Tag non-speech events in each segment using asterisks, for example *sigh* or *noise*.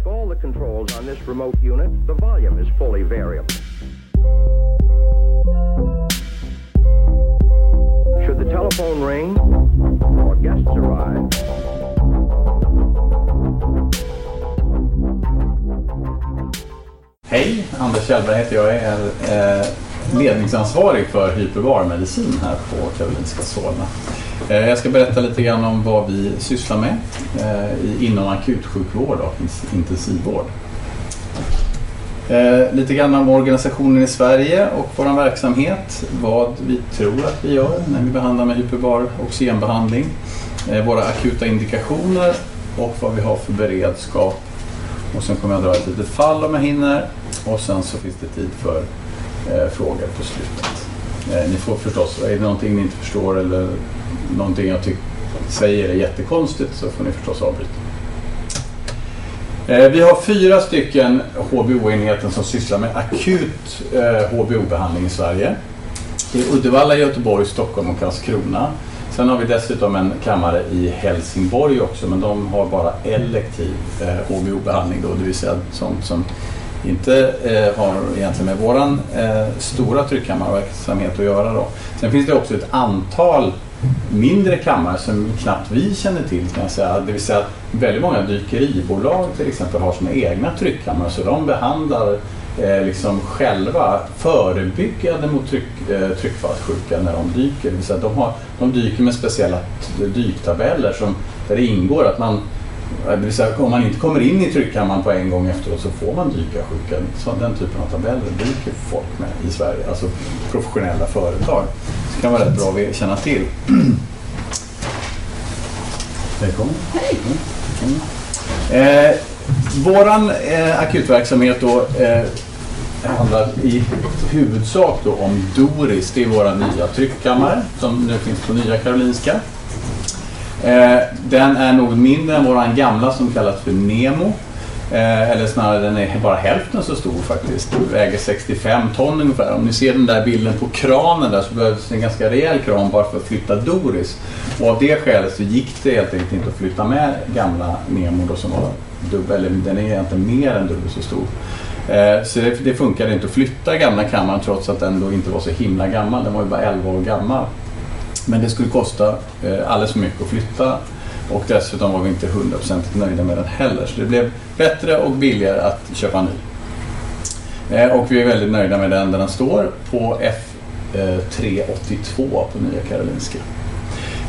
Like all the controls on this remote unit, the volume is fully variable. Should the telephone ring or guests arrive, Hej, Anders Kjellberg heter jag. Jag är eh, ledningsansvarig för hyperbarmedicin här på Karolinska Solna. Eh, jag ska berätta lite grann om vad vi sysslar med eh, inom akutsjukvård och intensivvård. Eh, lite grann om organisationen i Sverige och vår verksamhet. Vad vi tror att vi gör när vi behandlar med hyperbar oxygenbehandling. Våra akuta indikationer och vad vi har för beredskap och sen kommer jag dra ett litet fall om jag hinner. Och sen så finns det tid för frågor på slutet. Eh, ni får förstås, är det någonting ni inte förstår eller någonting jag tycker säger är jättekonstigt så får ni förstås avbryta. Eh, vi har fyra stycken HBO-enheten som sysslar med akut eh, HBO-behandling i Sverige. Det är Uddevalla, Göteborg, Stockholm och Karlskrona. Sen har vi dessutom en kammare i Helsingborg också men de har bara elektiv HBO-behandling då, det vill säga sånt som inte eh, har egentligen med våran eh, stora tryckkammarverksamhet att göra då. Sen finns det också ett antal mindre kammare som knappt vi känner till kan jag säga. Det vill säga att väldigt många dykeribolag till exempel har sina egna tryckkammare så de behandlar eh, liksom själva förebyggande mot tryck, eh, tryckfallssjuka när de dyker. Det vill säga att de, har, de dyker med speciella dyktabeller som, där det ingår att man det vill säga om man inte kommer in i tryckkammaren på en gång efteråt så får man dyka sjuka. Så den typen av tabeller dyker folk med i Sverige, alltså professionella företag. Det kan vara rätt bra att känna till. Välkommen. Hej. Eh, våran eh, akutverksamhet då eh, handlar i huvudsak då om Doris. Det är våra nya tryckkammare som nu finns på Nya Karolinska. Eh, den är något mindre än våran gamla som kallas för Nemo. Eh, eller snarare den är bara hälften så stor faktiskt. Den väger 65 ton ungefär. Om ni ser den där bilden på kranen där så behövs det en ganska rejäl kran bara för att flytta Doris. Och av det skälet så gick det helt enkelt inte att flytta med gamla Nemo då som var dubbel, eller den är egentligen mer än dubbelt så stor. Eh, så det, det funkade inte att flytta gamla kammaren trots att den då inte var så himla gammal. Den var ju bara 11 år gammal. Men det skulle kosta eh, alldeles för mycket att flytta och dessutom var vi inte hundraprocentigt nöjda med den heller. Så det blev bättre och billigare att köpa en ny. Eh, Och vi är väldigt nöjda med den där den står på F382 eh, på Nya Karolinska.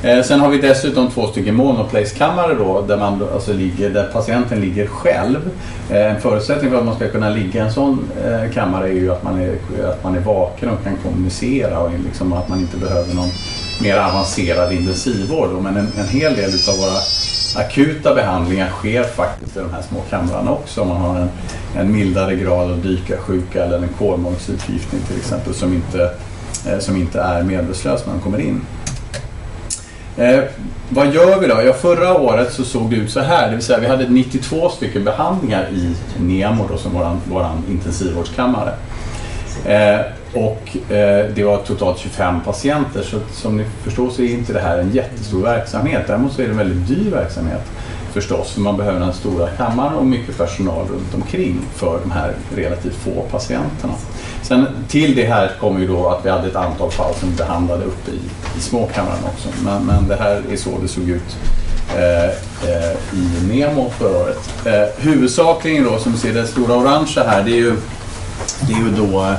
Eh, Sen har vi dessutom två stycken monoplace-kammare då, där, man, alltså ligger, där patienten ligger själv. Eh, En förutsättning för att man ska kunna ligga i en sån eh, kammare är ju att man är, att man är vaken och kan kommunicera och liksom att man inte behöver någon mer avancerad intensivvård. Men en, en hel del av våra akuta behandlingar sker faktiskt i de här små kamrarna också. Om man har en, en mildare grad av dykarsjuka eller en kolmonoxidförgiftning till exempel som inte, eh, som inte är medvetslös när man kommer in. Eh, vad gör vi då? Ja, förra året så såg det ut så här. Det vill säga vi hade 92 stycken behandlingar i Nemo då, som våran, våran intensivvårdskammare. Eh, och eh, det var totalt 25 patienter. Så som ni förstår så är inte det här en jättestor verksamhet. Däremot så är det en väldigt dyr verksamhet förstås. För man behöver den stora kammaren och mycket personal runt omkring för de här relativt få patienterna. Sen till det här kommer ju då att vi hade ett antal fall som vi behandlade uppe i, i småkammaren också. Men, men det här är så det såg ut eh, eh, i Nemo förra året. Eh, huvudsakligen då, som ni ser det stora orangea här, det är ju det är ju då eh,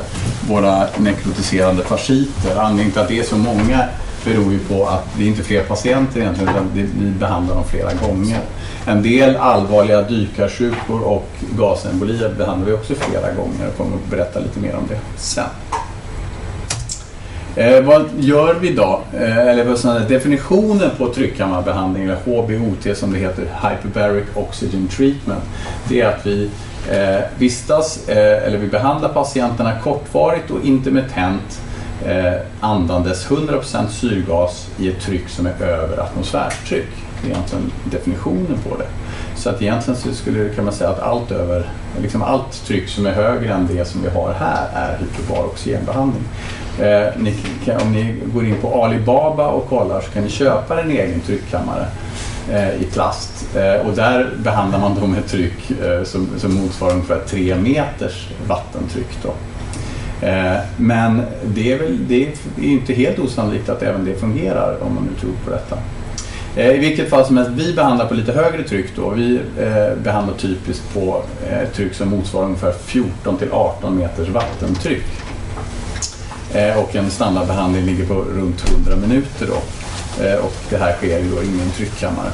våra nekrotiserande fasciter. Anledningen till att det är så många beror ju på att det är inte fler patienter egentligen utan vi behandlar dem flera gånger. En del allvarliga dykarsjukor och gasembolier behandlar vi också flera gånger. och kommer att berätta lite mer om det sen. Eh, vad gör vi då? Eh, eller vad sådana definitionen på tryckkammarbehandling, eller HBOT som det heter, Hyperbaric Oxygen Treatment, det är att vi eh, vistas, eh, eller vi behandlar patienterna kortvarigt och intermittent eh, andandes 100% syrgas i ett tryck som är över atmosfärstryck. Det är alltså egentligen definitionen på det. Så att egentligen så skulle kan man säga att allt över, liksom allt tryck som är högre än det som vi har här är hyperbar oxygenbehandling. Eh, ni kan, om ni går in på Alibaba och kollar så kan ni köpa en egen tryckkammare eh, i plast. Eh, och där behandlar man dem med tryck eh, som, som motsvarar ungefär tre meters vattentryck. Då. Eh, men det är, väl, det är inte helt osannolikt att även det fungerar om man nu tror på detta. Eh, I vilket fall som helst, vi behandlar på lite högre tryck då. Vi eh, behandlar typiskt på eh, tryck som motsvarar ungefär 14 till 18 meters vattentryck. Eh, och en standardbehandling ligger på runt 100 minuter då. Eh, och det här sker ju då i tryckkammare.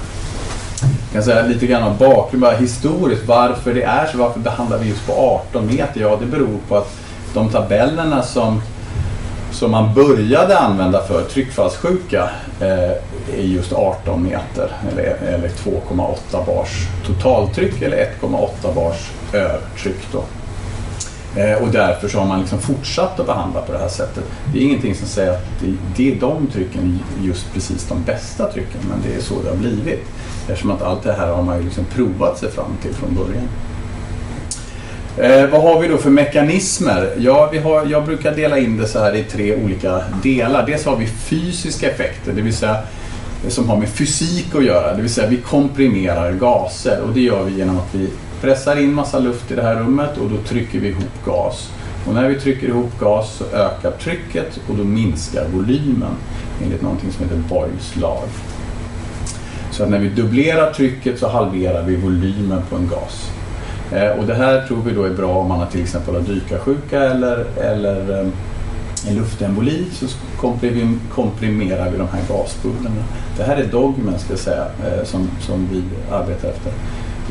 Jag kan säga lite grann om bakgrunden, historiskt, varför det är så, varför behandlar vi just på 18 meter? Ja, det beror på att de tabellerna som, som man började använda för tryckfallssjuka eh, är just 18 meter eller, eller 2,8 bars totaltryck eller 1,8 bars övertryck. Då. Eh, och därför så har man liksom fortsatt att behandla på det här sättet. Det är ingenting som säger att det, det är de trycken just precis de bästa trycken, men det är så det har blivit. Eftersom att allt det här har man ju liksom provat sig fram till från början. Eh, vad har vi då för mekanismer? Ja, vi har, jag brukar dela in det så här i tre olika delar. Dels har vi fysiska effekter, det vill säga som har med fysik att göra. Det vill säga vi komprimerar gaser och det gör vi genom att vi pressar in massa luft i det här rummet och då trycker vi ihop gas. Och när vi trycker ihop gas så ökar trycket och då minskar volymen enligt någonting som heter Boyles lag. Så att när vi dubblerar trycket så halverar vi volymen på en gas. Eh, och det här tror vi då är bra om man har till exempel har dykarsjuka eller, eller eh, en luftemboli så komprimerar vi de här gasbubblorna. Det här är dogmen ska jag säga eh, som, som vi arbetar efter.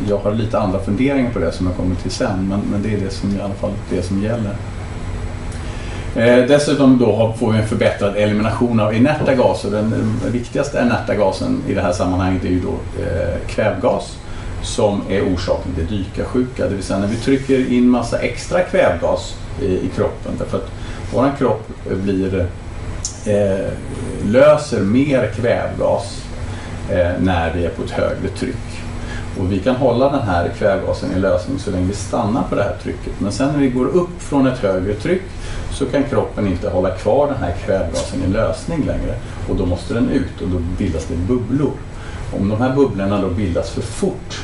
Jag har lite andra funderingar på det som jag kommer till sen men, men det är det som i alla fall det som gäller. Eh, dessutom då får vi en förbättrad elimination av inerta gaser. Den, den viktigaste inerta gasen i det här sammanhanget är ju då eh, kvävgas som är orsaken till dykarsjuka. Det vill säga när vi trycker in massa extra kvävgas i, i kroppen därför att vår kropp blir, eh, löser mer kvävgas eh, när vi är på ett högre tryck. Och vi kan hålla den här kvävgasen i lösning så länge vi stannar på det här trycket. Men sen när vi går upp från ett högre tryck så kan kroppen inte hålla kvar den här kvävgasen i lösning längre och då måste den ut och då bildas det bubblor. Om de här bubblorna då bildas för fort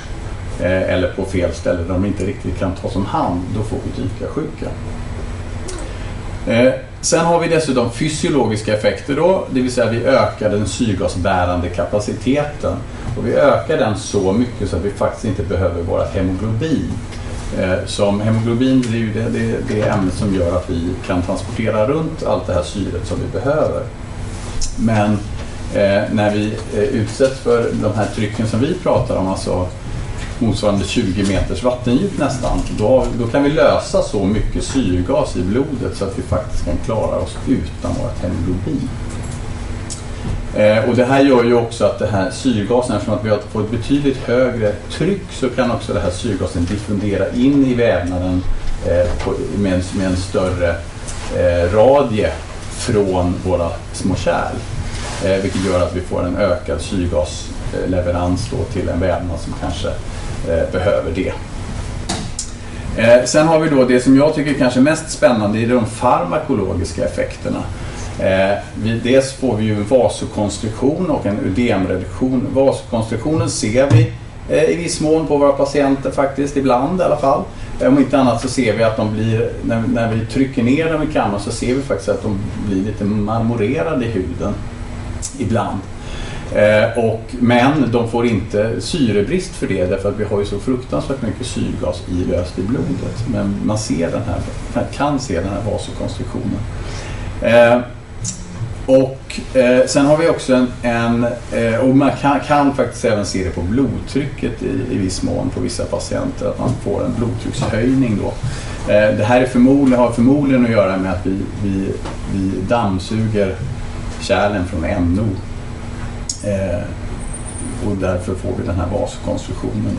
eh, eller på fel ställe där de inte riktigt kan tas om hand, då får vi dykarsjuka. Eh, sen har vi dessutom fysiologiska effekter då, det vill säga vi ökar den syrgasbärande kapaciteten. Och vi ökar den så mycket så att vi faktiskt inte behöver vårt hemoglobin. Eh, som hemoglobin är ju det, det, det ämnet som gör att vi kan transportera runt allt det här syret som vi behöver. Men eh, när vi eh, utsätts för de här trycken som vi pratar om, alltså motsvarande 20 meters vattendjup nästan, då, då kan vi lösa så mycket syrgas i blodet så att vi faktiskt kan klara oss utan vårt hemoglobin. Eh, och det här gör ju också att det här syrgasen, eftersom att vi har fått ett betydligt högre tryck så kan också det här syrgasen diffundera in i vävnaden eh, på, med, en, med, en, större eh, radie från våra små kärl. Eh, vilket gör att vi får en ökad syrgasleverans då till en vävnad som kanske Eh, behöver det. Eh, sen har vi då det som jag tycker kanske är mest spännande, det är de farmakologiska effekterna. Eh, vi, dels får vi ju en vasokonstruktion och en ödemreduktion. Vasokonstruktionen ser vi eh, i viss mån på våra patienter faktiskt, ibland i alla fall. Eh, om inte annat så ser vi att de blir, när, när vi trycker ner dem i kammaren så ser vi faktiskt att de blir lite marmorerade i huden ibland. Eh, och, men de får inte syrebrist för det därför att vi har ju så fruktansvärt mycket syrgas i löst i blodet. Men man ser den här, kan se den här vasokonstruktionen. Eh, och eh, sen har vi också en, en eh, och man kan, kan, faktiskt även se det på blodtrycket i, i viss mån på vissa patienter, att man får en blodtryckshöjning då. Eh, det här är förmodligen, har förmodligen att göra med att vi, vi, vi dammsuger kärlen från NO. Eh, och därför får vi den här vaskonstruktionen.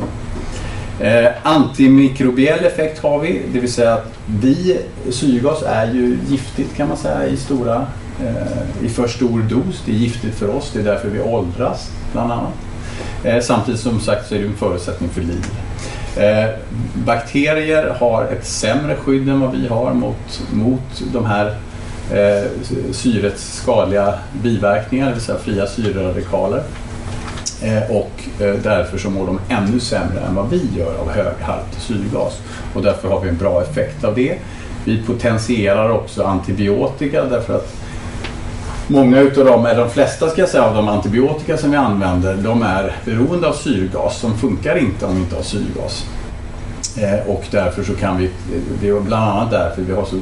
Eh, antimikrobiell effekt har vi, det vill säga att vi, syrgas är ju giftigt kan man säga i stora Eh, i för stor dos. Det är giftigt för oss, det är därför vi åldras bland annat. Eh, samtidigt som sagt så är det en förutsättning för liv. Eh, bakterier har ett sämre skydd än vad vi har mot, mot de här eh, syrets skadliga biverkningar, det vill säga fria syreradikaler. Eh, och eh, därför så mår de ännu sämre än vad vi gör av hög halt syrgas. Och därför har vi en bra effekt av det. Vi potentierar också antibiotika därför att Många utav dem, eller de flesta ska jag säga, av de antibiotika som vi använder, de är beroende av syrgas. De funkar inte om vi inte har syrgas. Eh, och därför så kan vi, det är bland annat därför vi har så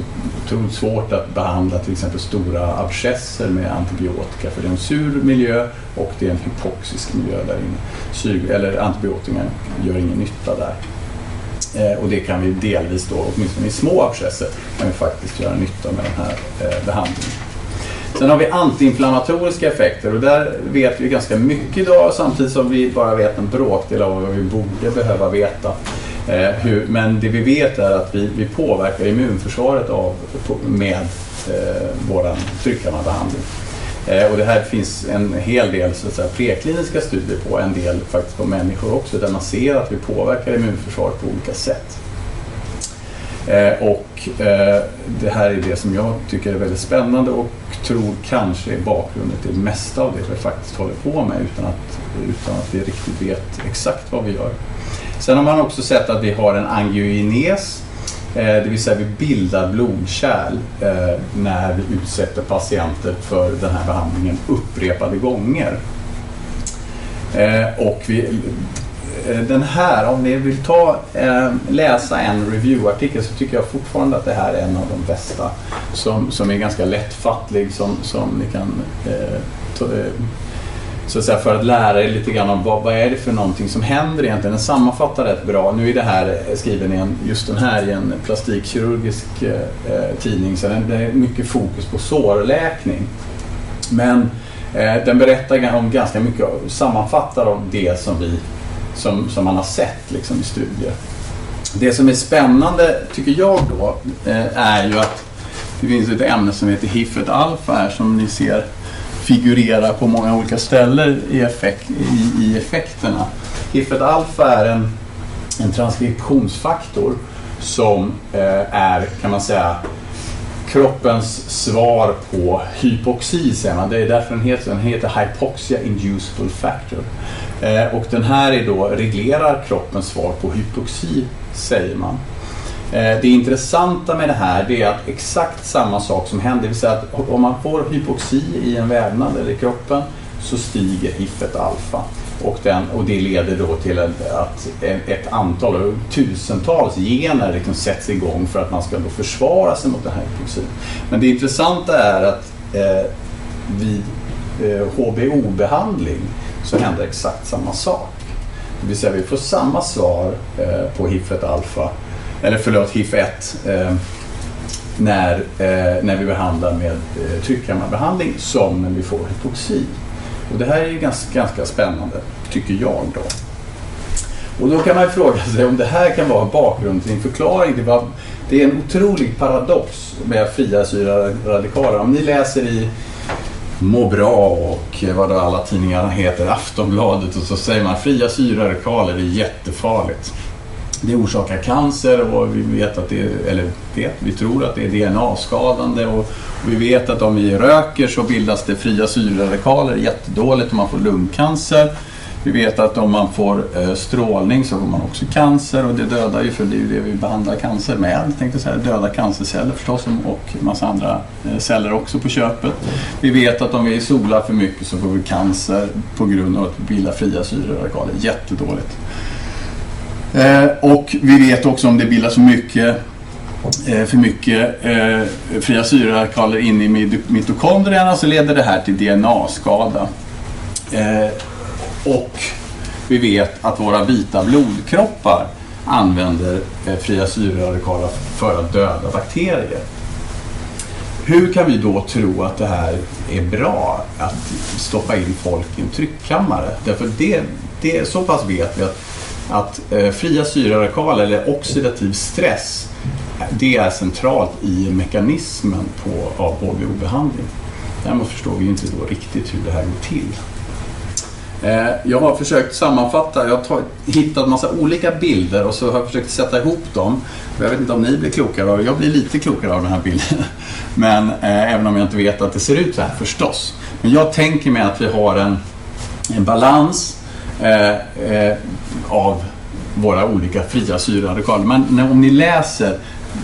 otroligt svårt att behandla till exempel stora abscesser med antibiotika. För det är en sur miljö och det är en hypoxisk miljö där inne. Syr, eller antibiotika gör ingen nytta där. Eh, och det kan vi delvis då, åtminstone i små abscesser, kan vi faktiskt göra nytta med den här eh, behandlingen. Sen har vi antiinflammatoriska effekter och där vet vi ganska mycket idag samtidigt som vi bara vet en bråkdel av vad vi borde behöva veta. Eh, hur, men det vi vet är att vi, vi påverkar immunförsvaret av, med eh, vår tryckkammarbehandling. Eh, och det här finns en hel del så att säga, prekliniska studier på, en del faktiskt på människor också, där man ser att vi påverkar immunförsvaret på olika sätt. Eh, och eh, det här är det som jag tycker är väldigt spännande och tror kanske är bakgrunden till det mesta av det vi faktiskt håller på med utan att, utan att vi riktigt vet exakt vad vi gör. Sen har man också sett att vi har en angiogenes, eh, det vill säga vi bildar blodkärl eh, när vi utsätter patienter för den här behandlingen upprepade gånger. Eh, och vi, den här, om ni vill ta, läsa en reviewartikel så tycker jag fortfarande att det här är en av de bästa som, som är ganska lättfattlig som, som ni kan så att säga, för att lära er lite grann om vad, vad är det för någonting som händer egentligen. Den sammanfattar rätt bra. Nu är det här eh, skriven i en, just den här i en plastikkirurgisk eh, eh tidning så det är mycket fokus på sårläkning. Men eh, den berättar om ganska mycket, sammanfattar om det som, vi, som, som man har sett liksom, i studier. Det som är spännande tycker jag då eh, är ju att det finns ett ämne som heter HIF1 alfa här som ni ser figurera på många olika ställen i, effekt, i, i effekterna. HIFFET-ALFA är en, en transkriptionsfaktor som eh, är, kan man säga, kroppens svar på hypoxi, säger man. Det är därför den heter, den heter Hypoxia Inducible Factor. Eh, och den här är då, reglerar kroppens svar på hypoxi, säger man. Eh, det intressanta med det här det är att exakt samma sak som händer, det vill säga att om man får hypoxi i en vävnad eller i kroppen så stiger hiffet alfa. Och, den, och det leder då till att ett antal, tusentals gener liksom sätts igång för att man ska då försvara sig mot den här hypoxin. Men det intressanta är att eh, vid eh, HBO-behandling så händer exakt samma sak. Det vill säga vi får samma svar eh, på hiffet alfa eller förlåt, HIF1 eh, när, eh, när vi behandlar med eh, tryckkammarbehandling som när vi får hypoxi. Och det här är ganska, ganska spännande, tycker jag då. Och då kan man fråga sig om det här kan vara bakgrund till en förklaring till vad det är en otrolig paradox med fria syraradikaler. Om ni läser i Må bra och eh, vad alla tidningarna heter, Aftonbladet och så säger man fria syraradikaler är jättefarligt det orsakar cancer och vi vet att det eller vet, vi tror att det är DNA-skadande och, och, vi vet att om vi röker så bildas det fria syreradikaler jättedåligt och man får lungcancer. Vi vet att om man får eh, strålning så får man också cancer och det dödar ju, för det är ju det vi behandlar cancer med, tänkte säga, döda cancerceller förstås och massa andra eh, celler också på köpet. Vi vet att om vi solar för mycket så får vi cancer på grund av att vi bildar fria syreradikaler, jättedåligt. Eh, och vi vet också om det bildas mycket eh, för mycket eh, fria syreradikaler inne i mitokondrierna så leder det här till DNA-skada. Eh, och vi vet att våra vita blodkroppar använder eh, fria syreradikaler för att döda bakterier. Hur kan vi då tro att det här är bra att stoppa in folk i en tryckkammare? Därför det, det, så pass vet vi att att eh, fria syreradikaler eller oxidativ stress det är centralt i mekanismen på, av HVO-behandling. Däremot förstår vi inte då riktigt hur det här går till. Eh, jag har försökt sammanfatta, jag har hittat massa olika bilder och så har jag försökt sätta ihop dem. Jag vet inte om ni blir klokare av jag blir lite klokare av den här bilden. *laughs* Men eh, även om jag inte vet att det ser ut så här förstås. Men jag tänker mig att vi har en, en balans eh, Eh, eh, av våra olika fria syreradikaler. Men när, om ni läser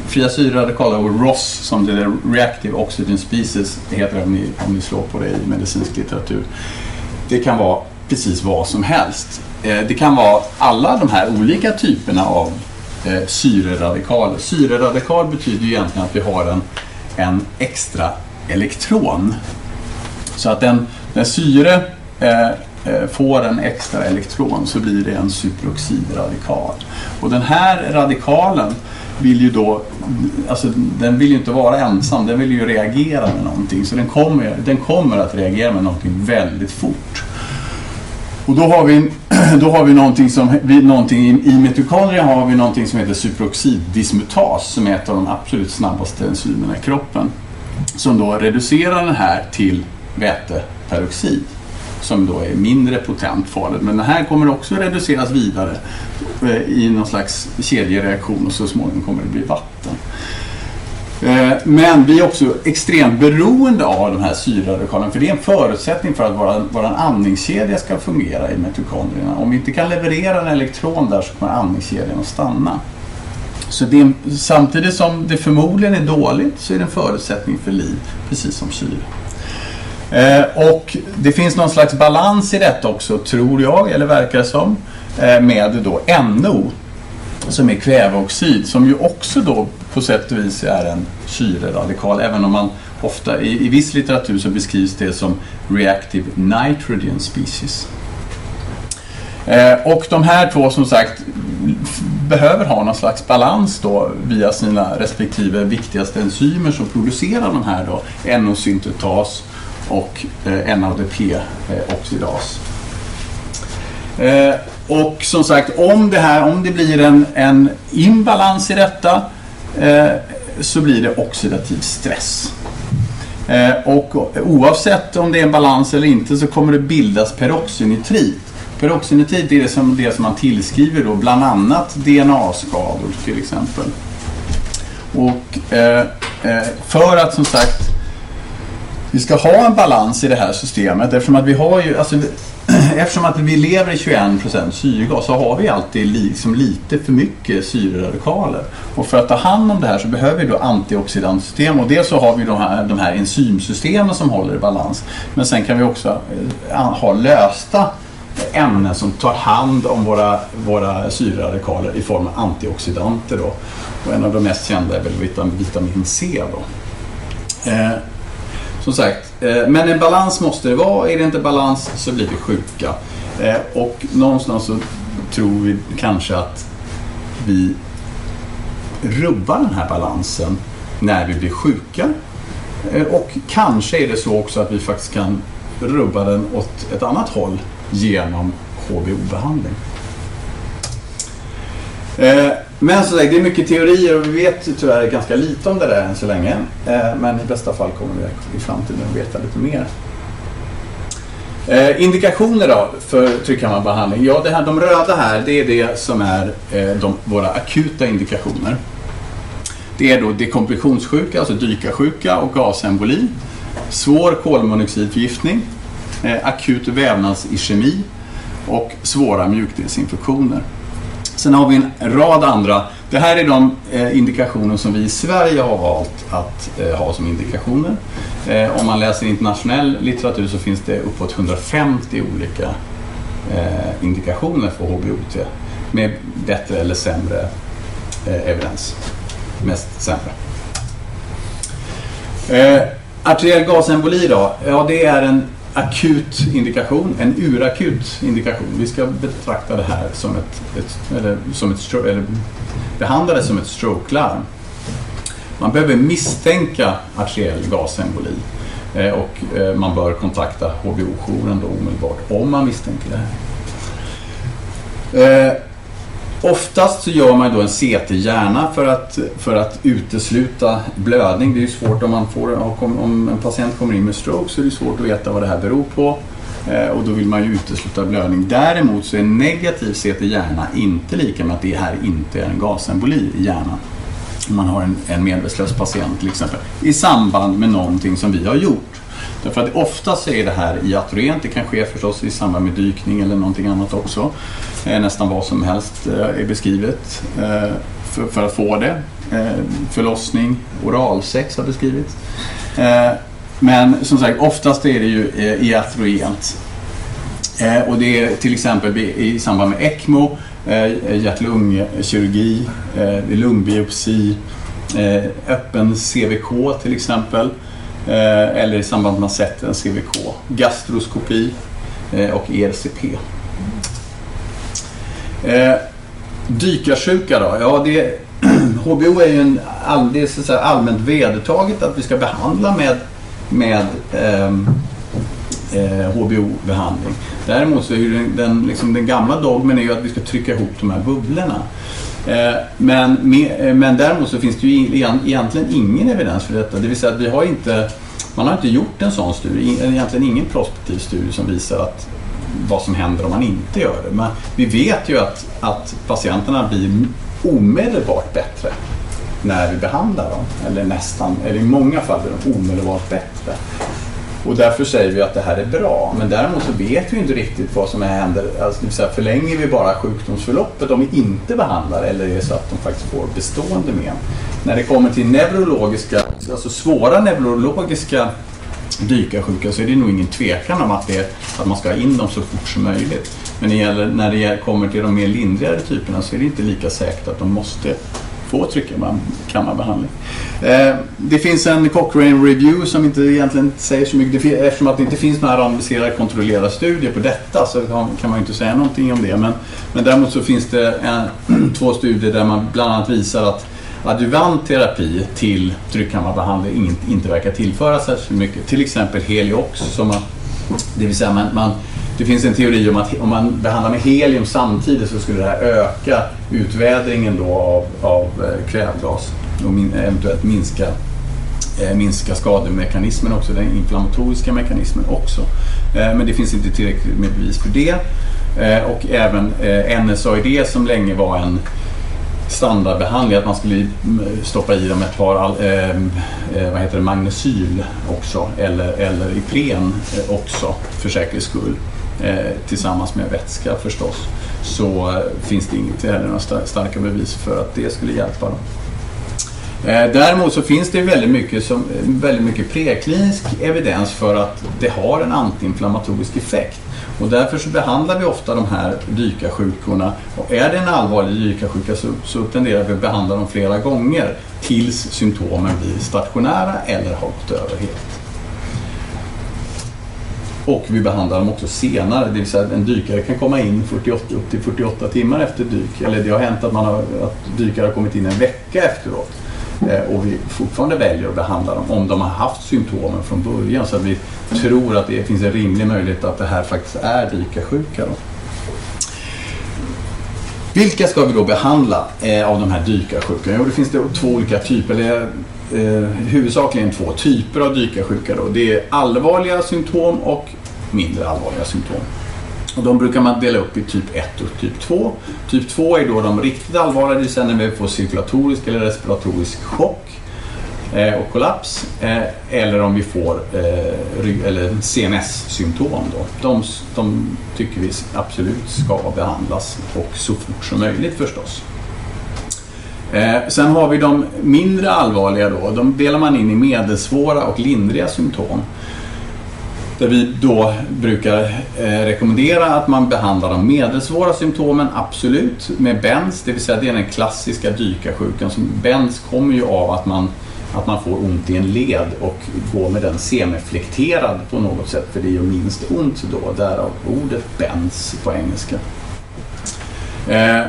fria syreradikaler och ROS som det är Reactive Oxygen Species det heter det om ni, om ni slår på det i medicinsk litteratur. Det kan vara precis vad som helst. Eh, det kan vara alla de här olika typerna av eh, syreradikaler. Syreradikal betyder ju egentligen att vi har en, en extra elektron. Så att den, när syre eh, Eh, får en extra elektron så blir det en superoxidradikal. Och den här radikalen vill ju då, alltså den vill ju inte vara ensam, den vill ju reagera med någonting. Så den kommer, den kommer att reagera med någonting väldigt fort. Och då har vi, *clears throat* då har vi någonting som, vi, någonting i, i mitokondrien har vi någonting som heter superoxiddismutas som är ett av de absolut snabbaste enzymerna i kroppen. Som då reducerar den här till väteperoxid som då är mindre potent farligt. Men den här kommer också reduceras vidare eh, i någon slags kedjereaktion och så småningom kommer det bli vatten. Eh, men vi är också extremt beroende av de här syraradikalerna för det är en förutsättning för att vår, vår andningskedja ska fungera i mitokondrierna. Om vi inte kan leverera en elektron där så kommer andningskedjan att stanna. Så det, samtidigt som det förmodligen är dåligt så är det en förutsättning för liv, precis som syre. Eh, och det finns någon slags balans i detta också, tror jag, eller verkar som, eh, med då NO som är kväveoxid som ju också då på sätt och vis är en syreradikal även om man ofta i, i viss litteratur så beskrivs det som reactive nitrogen species. Eh, och de här två som sagt behöver ha någon slags balans då via sina respektive viktigaste enzymer som producerar de här då NO-syntetas och eh, NADP-oxidas. Eh, eh, och som sagt, om det, här, om det blir en, en imbalans i detta eh, så blir det oxidativ stress. Eh, och oavsett om det är en balans eller inte så kommer det bildas peroxynitrit. Peroxynitrit är det som, det som man tillskriver då bland annat DNA-skador till exempel. Och eh, eh, för att som sagt vi ska ha en balans i det här systemet eftersom att vi har ju, alltså, *clears throat* eftersom att vi lever i 21% syrgas så har vi alltid liksom lite för mycket syreradikaler. Och för att ta hand om det här så behöver vi då antioxidantsystem och dels så har vi de här, de här enzymsystemen som håller i balans. Men sen kan vi också eh, ha lösta ämnen som tar hand om våra, våra syreradikaler i form av antioxidanter. Då. Och en av de mest kända är väl vitamin C. Då. Eh, som sagt, eh, men en balans måste det vara. Är det inte balans så blir vi sjuka. Eh, och någonstans så tror vi kanske att vi rubbar den här balansen när vi blir sjuka. Eh, och kanske är det så också att vi faktiskt kan rubba den åt ett annat håll genom HBO-behandling. Eh, men så det är mycket teorier och vi vet tyvärr ganska lite om det där än så länge. Eh, men i bästa fall kommer vi i framtiden att veta lite mer. Eh, indikationer då för tryckkammarbehandling? Ja, det här, de röda här det är det som är eh, de, våra akuta indikationer. Det är då dekompressionssjuka, alltså dykarsjuka och gasemboli. Svår kolmonoxidförgiftning, eh, akut vävnadsischemi och svåra mjukdelsinfektioner. Sen har vi en rad andra. Det här är de eh, indikationer som vi i Sverige har valt att eh, ha som indikationer. Eh, om man läser internationell litteratur så finns det uppåt 150 olika eh, indikationer för HBOT med bättre eller sämre eh, evidens. Mest sämre. Eh, arteriell gasemboli då? Ja, det är en akut indikation, en urakut indikation. Vi ska betrakta det här som ett, ett eller, som ett eller behandla det som ett strokelarm. Man behöver misstänka arteriell gasemboli eh, och eh, man bör kontakta HBO-jouren omedelbart om man misstänker det här. Eh, Oftast så gör man då en CT-hjärna för att, för att utesluta blödning. Det är ju svårt om, man får, om en patient kommer in med stroke så är det svårt att veta vad det här beror på. Eh, och då vill man ju utesluta blödning. Däremot så är negativ CT-hjärna inte lika med att det här inte är en gasemboli i hjärnan. Om man har en, en medvetslös patient till exempel. I samband med någonting som vi har gjort. Därför att oftast är det här iatrogent. Det kan ske förstås i samband med dykning eller någonting annat också. Eh, nästan vad som helst eh, är beskrivet eh, för, att få det. Förlossning, oralsex har beskrivits. Men som sagt, oftast är det ju i iatrogent. Och det är till exempel i samband med ECMO, hjärt-lungkirurgi, lungbiopsi, öppen CVK till exempel. Eh, eller i samband med att man sett en CVK. Gastroskopi eh, och ERCP. Eh, dykarsjuka då? Ja, det, *clears throat* HBO är ju en all, det är så allmänt vedertaget att vi ska behandla med, med ehm, eh, HBO-behandling. Däremot så är den, den, liksom, den gamla dogmen är ju att vi ska trycka ihop de här bubblorna. Eh, men, eh, men däremot så finns det ju egentligen ingen evidens för detta. Det vill säga att vi har inte, man har inte gjort en sån studie, eh, egentligen ingen prospektiv studie som visar att vad som händer om man inte gör det. Men vi vet ju att, att patienterna blir omedelbart bättre när vi behandlar dem. Eller nästan, eller i många fall blir de omedelbart bättre. Och därför säger vi att det här är bra. Men däremot så vet vi inte riktigt vad som händer. Alltså, det vill säga, förlänger vi bara sjukdomsförloppet om vi inte behandlar eller är det så att de faktiskt får bestående men. När det kommer till neurologiska, alltså svåra neurologiska dykarsjuka så är det nog ingen tvekan om att, det att man ska ha in dem så fort som möjligt. Men när det kommer till de mer lindrigare typerna så är det inte lika säkert att de måste få tryckammarbehandling. Eh, det finns en Cochrane Review som inte egentligen säger så mycket. Eftersom att det inte finns några randomiserade kontrollerade studier på detta så kan man inte säga någonting om det. Men, men däremot så finns det en, eh, *clears throat* två studier där man bland annat visar att adjuvant terapi till tryckkammarbehandling inte, inte verkar tillföra särskilt mycket. Till exempel Heliox, som man, det vill säga man, man det finns en teori om att om man behandlar med helium samtidigt så skulle det här öka utvädringen då av, av eh, kvävgas och min, eventuellt minska, eh, minska skademekanismen också, den inflammatoriska mekanismen också. Eh, men det finns inte tillräckligt med bevis för det. Eh, och även eh, NSAID som länge var en standardbehandling, att man skulle eh, stoppa i dem ett par ehm, eh, vad heter det, magnesyl också eller, eller Ipren eh, också för säkerhets skull. Eh, tillsammans med vätska förstås, så eh, finns det inte eh, heller några starka bevis för att det skulle hjälpa dem. Däremot så finns det väldigt mycket, som, väldigt mycket preklinisk evidens för att det har en antiinflammatorisk effekt. Och därför så behandlar vi ofta de här dykarsjukorna. Och är det en allvarlig dykarsjuka så, så tenderar vi att behandla dem flera gånger tills symptomen blir stationära eller har gått över helt. Och vi behandlar dem också senare, det vill säga att en dykare kan komma in 48, upp till 48 timmar efter dyk. Eller det har hänt att, man har, att dykare har kommit in en vecka efteråt. Eh, och vi fortfarande väljer att behandla dem om de har haft symptomen från början. Så att vi tror att det finns en rimlig möjlighet att det här faktiskt är dykarsjuka. Då. Vilka ska vi då behandla eh, av de här dykarsjuka? Jo, det finns det två olika typer. Eh, huvudsakligen två typer av dykarsjuka. Då. Det är allvarliga symptom och mindre allvarliga symptom. Och de brukar man dela upp i typ 1 och typ 2. Typ 2 är då de riktigt allvarliga, det vill säga när vi får cirkulatorisk eller respiratorisk chock eh, och kollaps. Eh, eller om vi får eh, CNS-symptom. De, de tycker vi absolut ska behandlas och så fort som möjligt förstås. Eh, sen har vi de mindre allvarliga då. De delar man in i medelsvåra och lindriga symptom. Där vi då brukar eh, rekommendera att man behandlar de medelsvåra symptomen, absolut, med BENS, det vill säga det är den klassiska dykarsjukan. BENS kommer ju av att man, att man får ont i en led och går med den semiflekterad på något sätt, för det gör minst ont då, därav ordet BENS på engelska. Eh,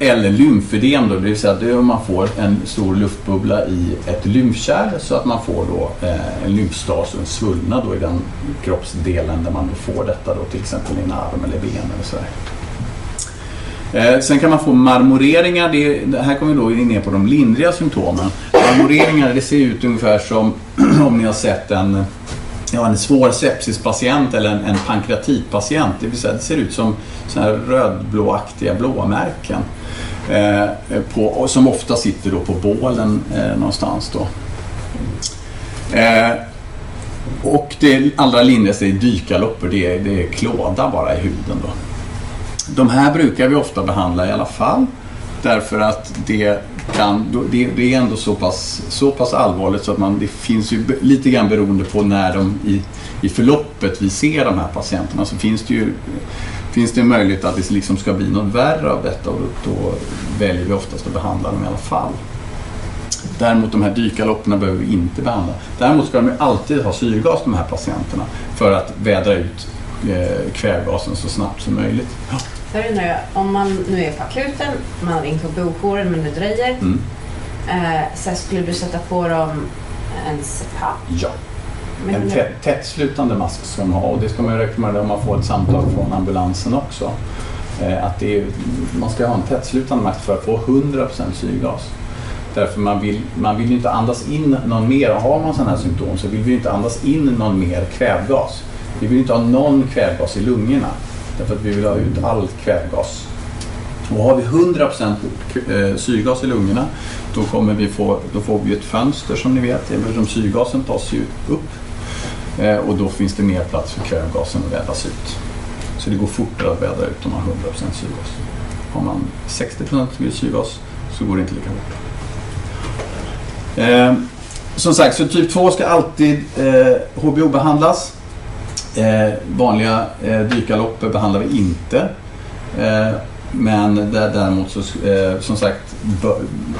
eller lymfödem då, det vill säga att man får en stor luftbubbla i ett lymfkärl så att man får då eh, en lymfstas och en svullnad då i den kroppsdelen där man får detta då till exempel i en arm eller ben eller sådär. Eh, sen kan man få marmoreringar, det, det här kommer vi då in på de lindriga symptomen. Marmoreringar det ser ut ungefär som *clears throat* om ni har sett en ja, en svår sepsispatient eller en, en pankreatitpatient. Det vill säga det ser ut som så här rödblåaktiga blåmärken. Eh, på, som ofta sitter då på bålen eh, någonstans. Då. Eh, Och det allra lindrigaste är dykarloppor, det är, det är klåda bara i huden. Då. De här brukar vi ofta behandla i alla fall därför att det, kan, det, det är ändå så pass, så pass allvarligt så att man, det finns ju lite grann beroende på när de i, i förloppet vi ser de här patienterna så finns det ju finns det en möjlighet att det liksom ska bli något värre av detta och då, då väljer vi oftast att behandla dem i alla fall. Däremot de här dykalopperna behöver vi inte behandla. Däremot ska de alltid ha syrgas de här patienterna för att vädra ut eh, kvävgasen så snabbt som möjligt. Ja. Där undrar jag, om man nu är på akuten, man har ringt på bojouren men det dröjer. Mm. Eh, så skulle du sätta på dem en CPAP? Ja. En tätt, tättslutande mask ska man ha och det ska man rekommendera om man får ett samtal från ambulansen också. Eh, att det är, man ska ha en tättslutande mask för att få 100% syrgas. Därför man vill, man vill ju inte andas in någon mer, och har man sådana här symptom så vill vi ju inte andas in någon mer kvävgas. Vi vill inte ha någon kvävgas i lungorna. Därför att vi vill ha ut all kvävgas. Och har vi 100% k- eh, syrgas i lungorna då, kommer vi få, då får vi ett fönster som ni vet eftersom syrgasen tas ju upp. Eh, och då finns det mer plats för kvävgasen att vädras ut. Så det går fortare att vädra ut om man har 100% syrgas. Har man 60% syrgas så går det inte lika fort. Eh, som sagt, så typ 2 ska alltid eh, HBO-behandlas. Eh, vanliga eh, dykarloppor behandlar vi inte. Eh, men där, däremot så, eh, som sagt,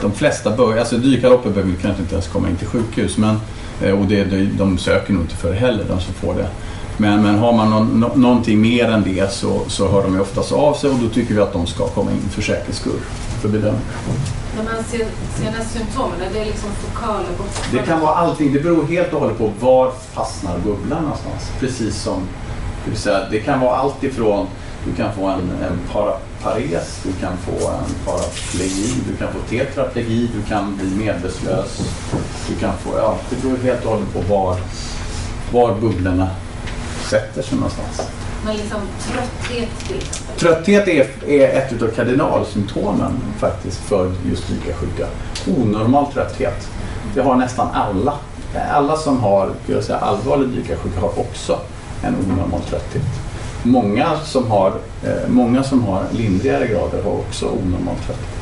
de flesta börjar, alltså dykarloppor behöver kanske inte ens komma in till sjukhus. Men, och det, de, de söker nog inte för det heller, de som får det. Men, men har man någon, nå, någonting mer än det så, så hör de ju oftast av sig och då tycker vi att de ska komma in för säkerhets skull. För bedömning. När man ser, ser den här symptomen, är det liksom fokala bortfall? Det kan vara allting. Det beror helt och hållet på var fastnar bubblan någonstans. Precis som, det säga, det kan vara allt ifrån du kan få en, en para, pares, du kan få en paraplegi, du kan få tetraplegi, du kan bli medvetslös. Du kan få, ja, det beror helt och hållet på var, var bubblorna sätter sig någonstans. Men liksom trötthet till exempel? Trötthet är, är ett av kardinalsymptomen faktiskt för just dykarsjuka. Onormal trötthet. Det har nästan alla. Alla som har säga, allvarlig dykarsjuka har också en onormal trötthet. Många som har, eh, många som har lindrigare grader har också onormal trötthet.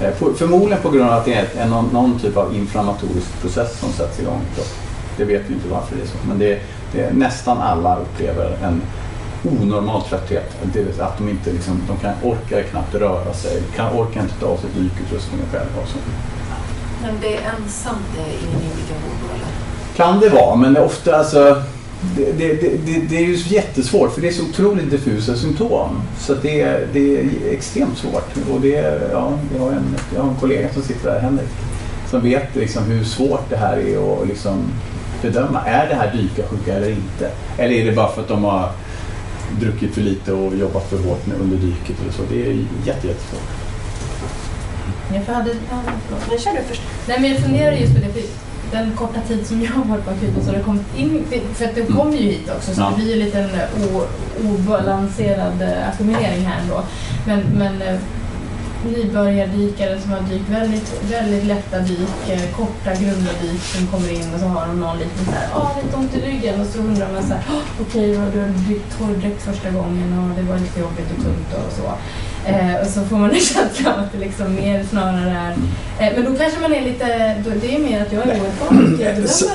Eh, förmodligen på grund av att det är någon, någon typ av inflammatorisk process som sätts igång kroppen. Det vet vi inte varför det är så. Men det, det är nästan alla upplever en onormal trötthet. Det vill säga att de inte liksom, de kan, orkar knappt röra sig, kan, orkar inte ta av sig dykutrustningen själva. och. Men det är ensamt, det är ingen indikation då? Kan det vara, men ofta alltså det, det, det, det, är ju jättesvårt för det är så otroligt diffusa symptom. Så det, är- det är extremt svårt. Och det, ja, jag, har en, jag har en kollega som sitter där, Henrik, som vet liksom hur svårt det här är att liksom bedöma. Är det här dykarsjuka eller inte? Eller är det bara för att de har druckit för lite och jobbat för hårt under dyket eller så? Det är jätte, jättesvårt. Jag hade, ja, förlåt. Men kör du först. Nej men jag funderar just på det, den korta tid som jag har varit på akuten så har det kommit in, för att det kommer ju hit också så Ja. det blir ju lite en o, obalanserad eh, ackumulering här ändå. Men, men eh, nybörjardykare som har dykt väldigt, väldigt lätta dyk, eh, korta grunda dyk som kommer in och så har de någon liten så här, ah lite ont i ryggen och så undrar man så här, "Ah, okej okay, du har dykt torrdräkt första gången och det var lite jobbigt och tungt och så. Eh, och så får man en *laughs* känsla av att det liksom mer snarare är Eh, men då kanske man är lite, då, det är mer att jag är oerfaren det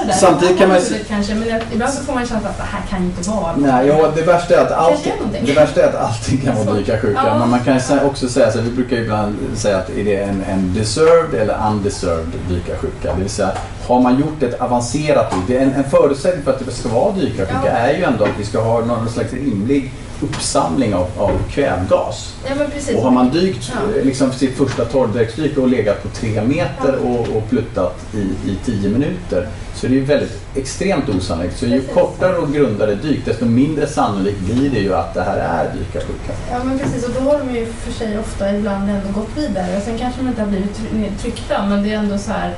där. samtidigt kan man- Kanske, men ibland så får man en känsla att det här kan inte vara Nej, ja, det, värsta är att allting, är det värsta är att allting kan vara Så. dykarsjuka. Ja. Men man kan också säga så vi brukar ibland säga att är det en, en deserved eller undeserved dykarsjuka. Det vill säga, har man gjort ett avancerat dyk, det är en, en förutsättning för att det ska vara dykarsjuka Ja. är ju ändå att vi ska ha någon slags rimlig uppsamling av, av kvävgas. Ja. Och har man dykt Ja. eh, liksom, sitt första torrdräktsdyk och legat på tre meter och, och pluttat i, i tio minuter så det är ju väldigt extremt osannolikt. Så ju Precis. kortare och grundare dyk desto mindre sannolikt blir det ju att det här är dykarsjuka. Ja men precis och då har de ju för sig ofta ibland ändå gått vidare. Sen kanske de inte har blivit try- tryckta men det är ändå så här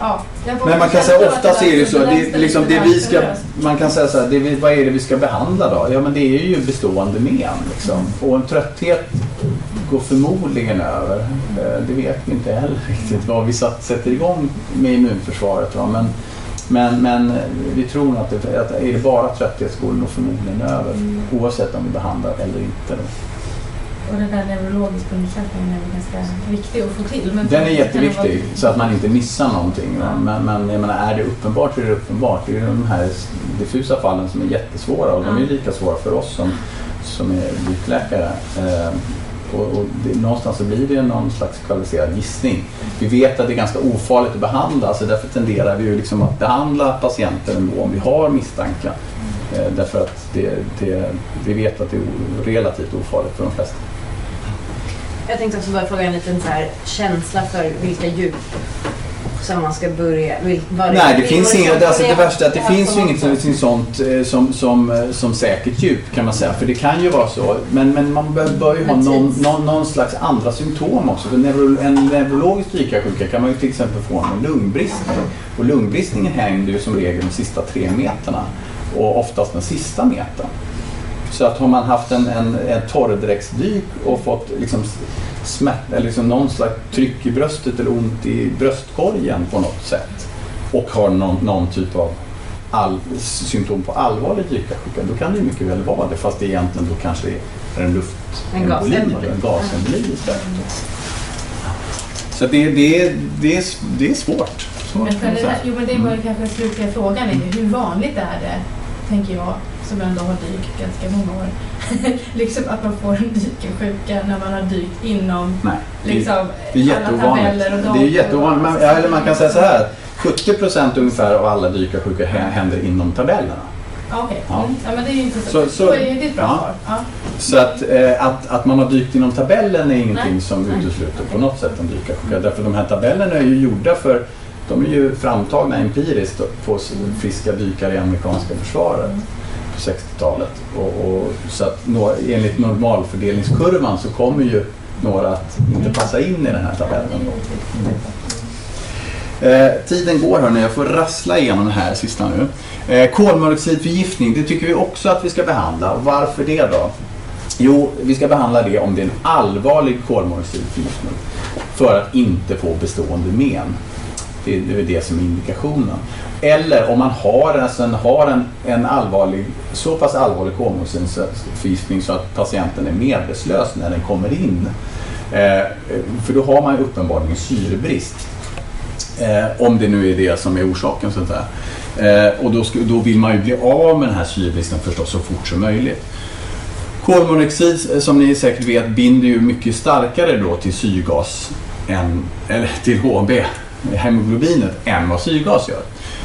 Ja. Men man kan säga oftast är det ju så, det, liksom det vi ska, man kan säga så här, det vi, vad är det vi ska behandla då? Ja men det är ju bestående men liksom. Och en trötthet går förmodligen över. Eh, Det vet vi inte heller riktigt vad vi satt, sätter igång med immunförsvaret. Va? Men Men, men vi tror att, det, att är det bara trötthet så går det nog förmodligen över oavsett om vi behandlar eller inte. Då. Och den där neurologiska undersökningen är ganska viktig att få till. Men Den är jätteviktig så att man inte missar någonting. Ja. Men, men jag menar, är det uppenbart så är det uppenbart. Det är de här diffusa fallen som är jättesvåra och de är Ja. lika svåra för oss som, som är dykläkare. Eh, och, och det, någonstans så blir det någon slags kvalificerad gissning. Vi vet att det är ganska ofarligt att behandla så därför tenderar vi ju liksom att behandla patienter ändå om vi har misstankar. Eh, därför att det, det, vi vet att det är relativt ofarligt för de flesta. Jag tänkte också bara fråga en liten så här känsla för vilka djup som man ska börja... Vil, Nej, det vad finns inget, alltså det värsta är att det finns ju inget sånt eh, som, som, eh, som säkert djup kan man säga. För det kan ju vara så. Men, men man bör, bör ju ha någon, någon, någon slags andra symptom också. För neuro, en neurologisk dykarsjuka kan man ju till exempel få en lungbristning. Och lungbristningen händer ju som regel de sista tre meterna. Och oftast den sista metern. Så att har man haft en, en, en torrdräktsdyk och fått liksom smärt, eller liksom någon slags tryck i bröstet eller ont i bröstkorgen på något sätt och har någon, någon typ av all, symptom på allvarlig dykarsjuka, då kan det mycket väl vara det fast det egentligen då kanske är en luft En gasemboli. en gasemboli istället. Så det, det, det, är, det är svårt. svårt Men, det, jo, men det var ju kanske den slutliga frågan. Är ju, hur vanligt är det, tänker jag, som ändå har dykt ganska många år, *laughs* liksom att man får en dykersjuka när man har dykt inom Nej, det, liksom, det är alla tabeller och Det är dator jätteovanligt. Man, eller man kan säga så här. 70 procent ungefär av alla dykarsjuka hä- händer inom tabellerna. Okej, Ja. mm. ja, men det är ju intressant. Så- så- Då är det ett bra ja. svar. Ja. Så att, eh, att, att man har dykt inom tabellen är ingenting Nej. som Nej. utesluter på något sätt en dykarsjuka. Därför de här tabellerna är ju gjorda för de är ju framtagna empiriskt på s- friska dykare i amerikanska försvaret på 60-talet. Och, och, så att enligt normalfördelningskurvan så kommer ju några att inte passa in i den här tabellen. Då. Eh, tiden går hörni, jag får rassla igenom det här sista nu. Eh, kolmonoxidförgiftning, det tycker vi också att vi ska behandla. Varför det då? Jo, vi ska behandla det om det är en allvarlig kolmonoxidförgiftning för att inte få bestående men. Det, är det som är indikationen. Eller om man har, alltså en, har en, en allvarlig, så pass allvarlig kolmonoxidförgiftning så att patienten är medvetslös när den kommer in. Eh, för då har man ju uppenbarligen syrebrist. Eh, om det nu är det som är orsaken så. Eh, och då, då vill man ju bli av med den här syrebristen förstås så fort som möjligt. Kolmonoxid eh, som ni säkert vet binder ju mycket starkare då till syrgas än, eller till HB, hemoglobinet, än vad syrgas gör.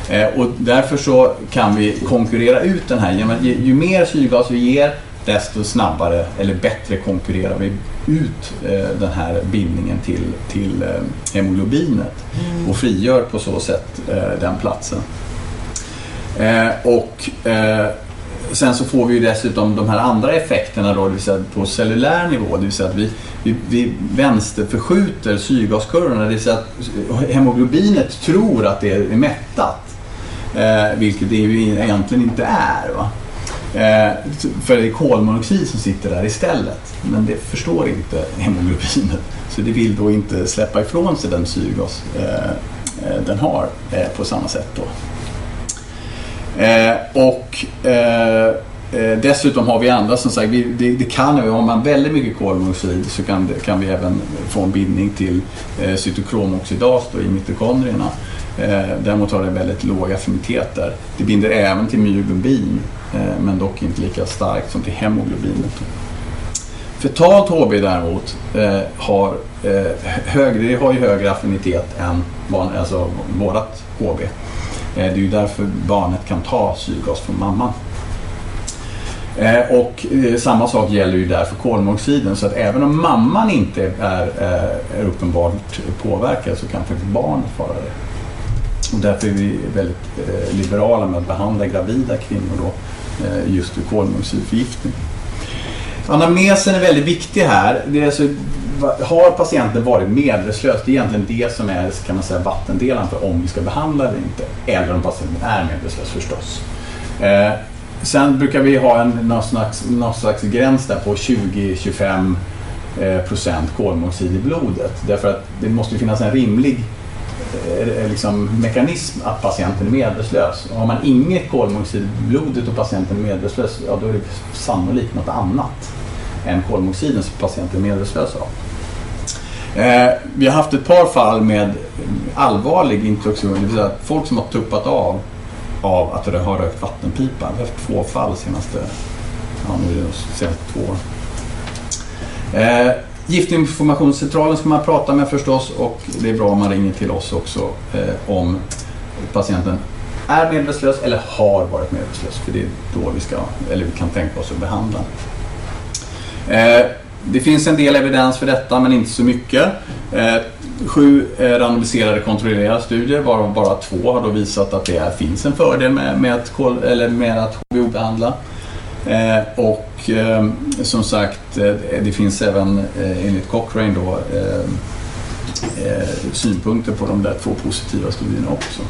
Eh, och därför så kan vi konkurrera ut den här. Genom ju, ju mer syrgas vi ger desto snabbare eller bättre konkurrerar vi ut eh, den här bindningen till, till eh, hemoglobinet och frigör på så sätt eh, den platsen. Eh, och eh, Sen så får vi ju dessutom de här andra effekterna då, det vill säga på cellulär nivå, det vill säga att vi, vi, vi vänsterförskjuter syrgaskurvorna, det vill säga att hemoglobinet tror att det är mättat. Eh, vilket det ju egentligen inte är. Va? Eh, för det är kolmonoxid som sitter där istället. Men det förstår inte hemoglobinet. Så det vill då inte släppa ifrån sig den syrgas eh, eh, den har eh, på samma sätt. Då. Eh, och eh, eh, dessutom har vi andra som sagt, vi, det, det kan ju, om man väldigt mycket kolmonoxid så kan, det, kan vi även få en bindning till eh, cytokromoxidas i mitokondrierna. Eh, däremot har det väldigt låg affinitet där. Det binder även till myoglobin eh, men dock inte lika starkt som till hemoglobinet. Fetalt HB däremot eh, har, högre, det har ju högre affinitet än van, alltså vårat HB. Det är ju därför barnet kan ta syrgas från mamman. Och samma sak gäller ju där för kolmonoxiden. Så att även om mamman inte är, är uppenbart påverkad så kan faktiskt barnet vara det. Och därför är vi väldigt eh, liberala med att behandla gravida kvinnor då, eh, just vid kolmonoxidförgiftning. Anamnesen är väldigt viktig här. Det är alltså, har patienten varit medvetslös? Det är egentligen det som är kan man säga, vattendelaren för om vi ska behandla eller inte. Eller om patienten är medvetslös förstås. Eh, sen brukar vi ha en, någon, slags, någon slags gräns där på 20-25 eh, procent kolmoxid i blodet. Därför att det måste finnas en rimlig liksom, mekanism att patienten är medvetslös. Har man inget kolmonoxid i blodet och patienten är medvetslös, ja, då är det sannolikt något annat än kolmoxiden som patienten är medvetslös av. Eh, vi har haft ett par fall med allvarlig intoxikation, det vill säga folk som har tuppat av av att de har rökt vattenpipa. Vi har haft två fall senaste, ja, nu är det senaste två år. Eh, Giftinformationscentralen ska man prata med förstås och det är bra om man ringer till oss också eh, om patienten är medvetslös eller har varit medvetslös. För det är då vi, ska, eller vi kan tänka oss att behandla. Eh, det finns en del evidens för detta men inte så mycket. Eh, sju eh, randomiserade kontrollerade studier varav bara två har då visat att det är, finns en fördel med, med, att, kol, eller med att HVO-behandla. Eh, och eh, som sagt, eh, det finns även eh, enligt Cochrane då ehm, eh, synpunkter på de där två positiva studierna också.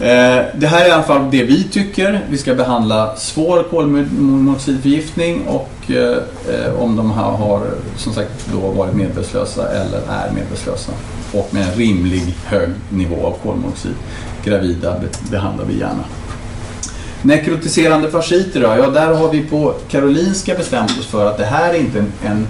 Eh, det här är i alla fall det vi tycker. Vi ska behandla svår kolmonoxidförgiftning och eh, om de här har som sagt då varit medvetslösa eller är medvetslösa och med en rimlig hög nivå av kolmonoxid. Gravida behandlar vi gärna. Nekrotiserande fasciter då? Ja, där har vi på Karolinska bestämt oss för att det här är inte en, en,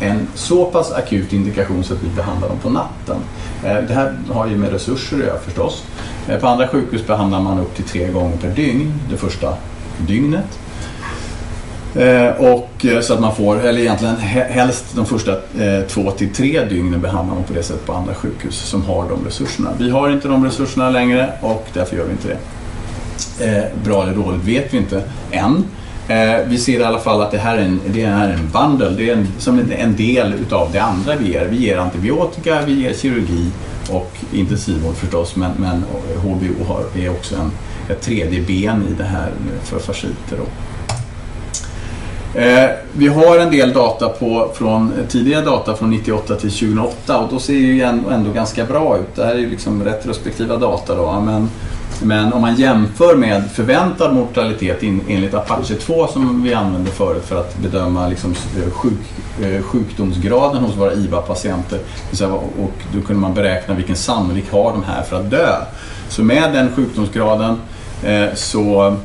en så pass akut indikation så att vi behandlar dem på natten. Eh, det här har ju med resurser att göra förstås. Eh, på andra sjukhus behandlar man upp till tre gånger per dygn det första dygnet. Eh, och så att man får, eller egentligen helst de första två till tre dygnen behandlar man på det sättet på andra sjukhus som har de resurserna. Vi har inte de resurserna längre och därför gör vi inte det. Eh, bra eller dåligt vet vi inte än. Eh, vi ser i alla fall att det här är en, det är en bundle, det är en, som en, en del utav det andra vi ger. Vi ger antibiotika, vi ger kirurgi och intensivvård förstås men, men HBO har, är också en, ett tredje ben i det här för fasciter. Eh, vi har en del data på, från tidigare data från 98 till 2008 och då ser det ju ändå, ändå ganska bra ut. Det här är ju liksom retrospektiva data då. Men men om man jämför med förväntad mortalitet enligt Apache 2 som vi använde förut för att bedöma liksom eh, sjuk, eh, sjukdomsgraden hos våra IVA-patienter. Och då kunde man beräkna vilken sannolikhet har de här för att dö. Så med den sjukdomsgraden eh, så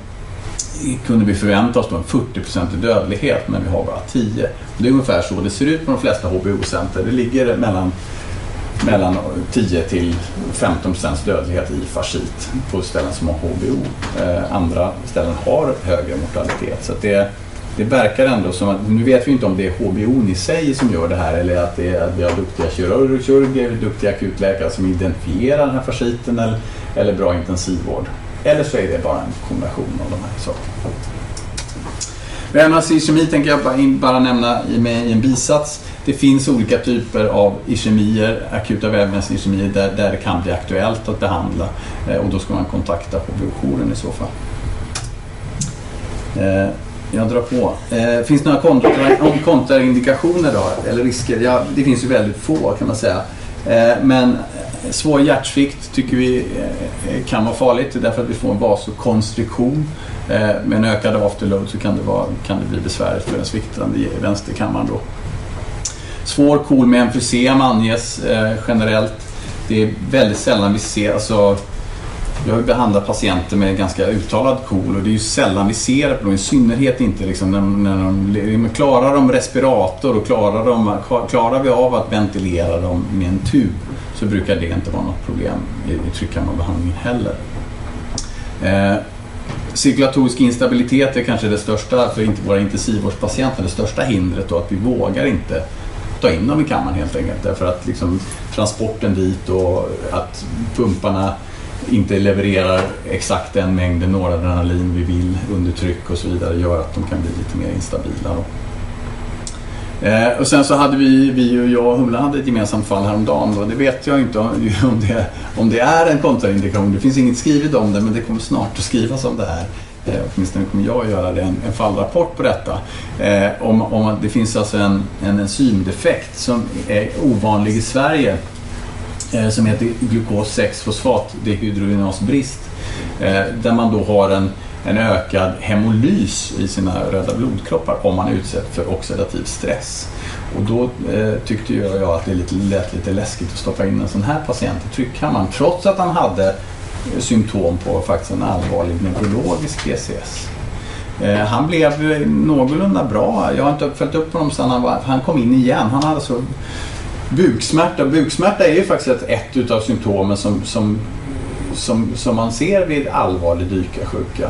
kunde vi förvänta oss en 40-procentig dödlighet men vi har bara 10. Det är ungefär så det ser ut på de flesta HBO-center. Det ligger mellan mellan 10 till 15 procents dödlighet i fascit på ställen som har HBO. Eh, andra ställen har högre mortalitet. Så det, det verkar ändå som att, nu vet vi inte om det är HBO i sig som gör det här eller att, det är, att vi har duktiga kirurger, duktiga akutläkare som identifierar den här fasciten eller, eller bra intensivvård. Eller så är det bara en kombination av de här sakerna. Vävnadsiskemi tänker jag bara, nämna i, med, i en bisats. Det finns olika typer av ischemier, akuta vävnadsischemier, där, där det kan bli aktuellt att behandla eh, och då ska man kontakta HVO-jouren i så fall. Eh, jag drar på. Eh, finns det några kontra, kontraindikationer då, eller risker? Ja, det finns ju väldigt få kan man säga. Eh, men svår hjärtsvikt tycker vi eh, kan vara farligt därför att vi får en vasokonstriktion. Eh, med en ökad afterload så kan det, vara, kan det bli besvärligt för den sviktande i vänsterkammaren. Då. Svår KOL med emfysem anges eh, generellt. Det är väldigt sällan vi ser, alltså, jag har behandlat patienter med ganska uttalad KOL och det är ju sällan vi ser det på dem, i synnerhet inte liksom när, när de klarar de respirator och klarar, de, klarar vi av att ventilera dem med en tub så brukar det inte vara något problem i, i tryckkammarbehandlingen heller. Eh, cirkulatorisk instabilitet är kanske det största för våra intensivvårdspatienter, det största hindret då att vi vågar inte ta in dem i kammaren helt enkelt. Därför att liksom, transporten dit och att pumparna inte levererar exakt den mängden noradrenalin vi vill under tryck och så vidare gör att de kan bli lite mer instabila. Då. Eh, och sen så hade vi, vi och jag och Humla hade ett gemensamt fall häromdagen. och Det vet jag inte om, *laughs* om, det, om det är en kontraindikation. Det finns inget skrivet om det men det kommer snart att skrivas om det här. Eh, åtminstone kommer jag att göra det, en, en fallrapport på detta. Eh, om, om det finns alltså en, en enzymdefekt som är ovanlig i Sverige eh, som heter glukos 6-fosfat dehydrogenasbrist. Eh, där man då har en en ökad hemolys i sina röda blodkroppar om man utsätts för oxidativ stress. Och då eh, tyckte jag att det lite, lät lite läskigt att stoppa in en sån här patient i tryckkammaren trots att han hade eh, symptom på faktiskt en allvarlig neurologisk PCS. Eh, han blev eh, någorlunda bra. Jag har inte följt upp honom sedan han, var, han kom in igen. Han hade så buksmärta. Buksmärta är ju faktiskt ett, ett utav symptomen som, som, som, som man ser vid allvarlig dykarsjuka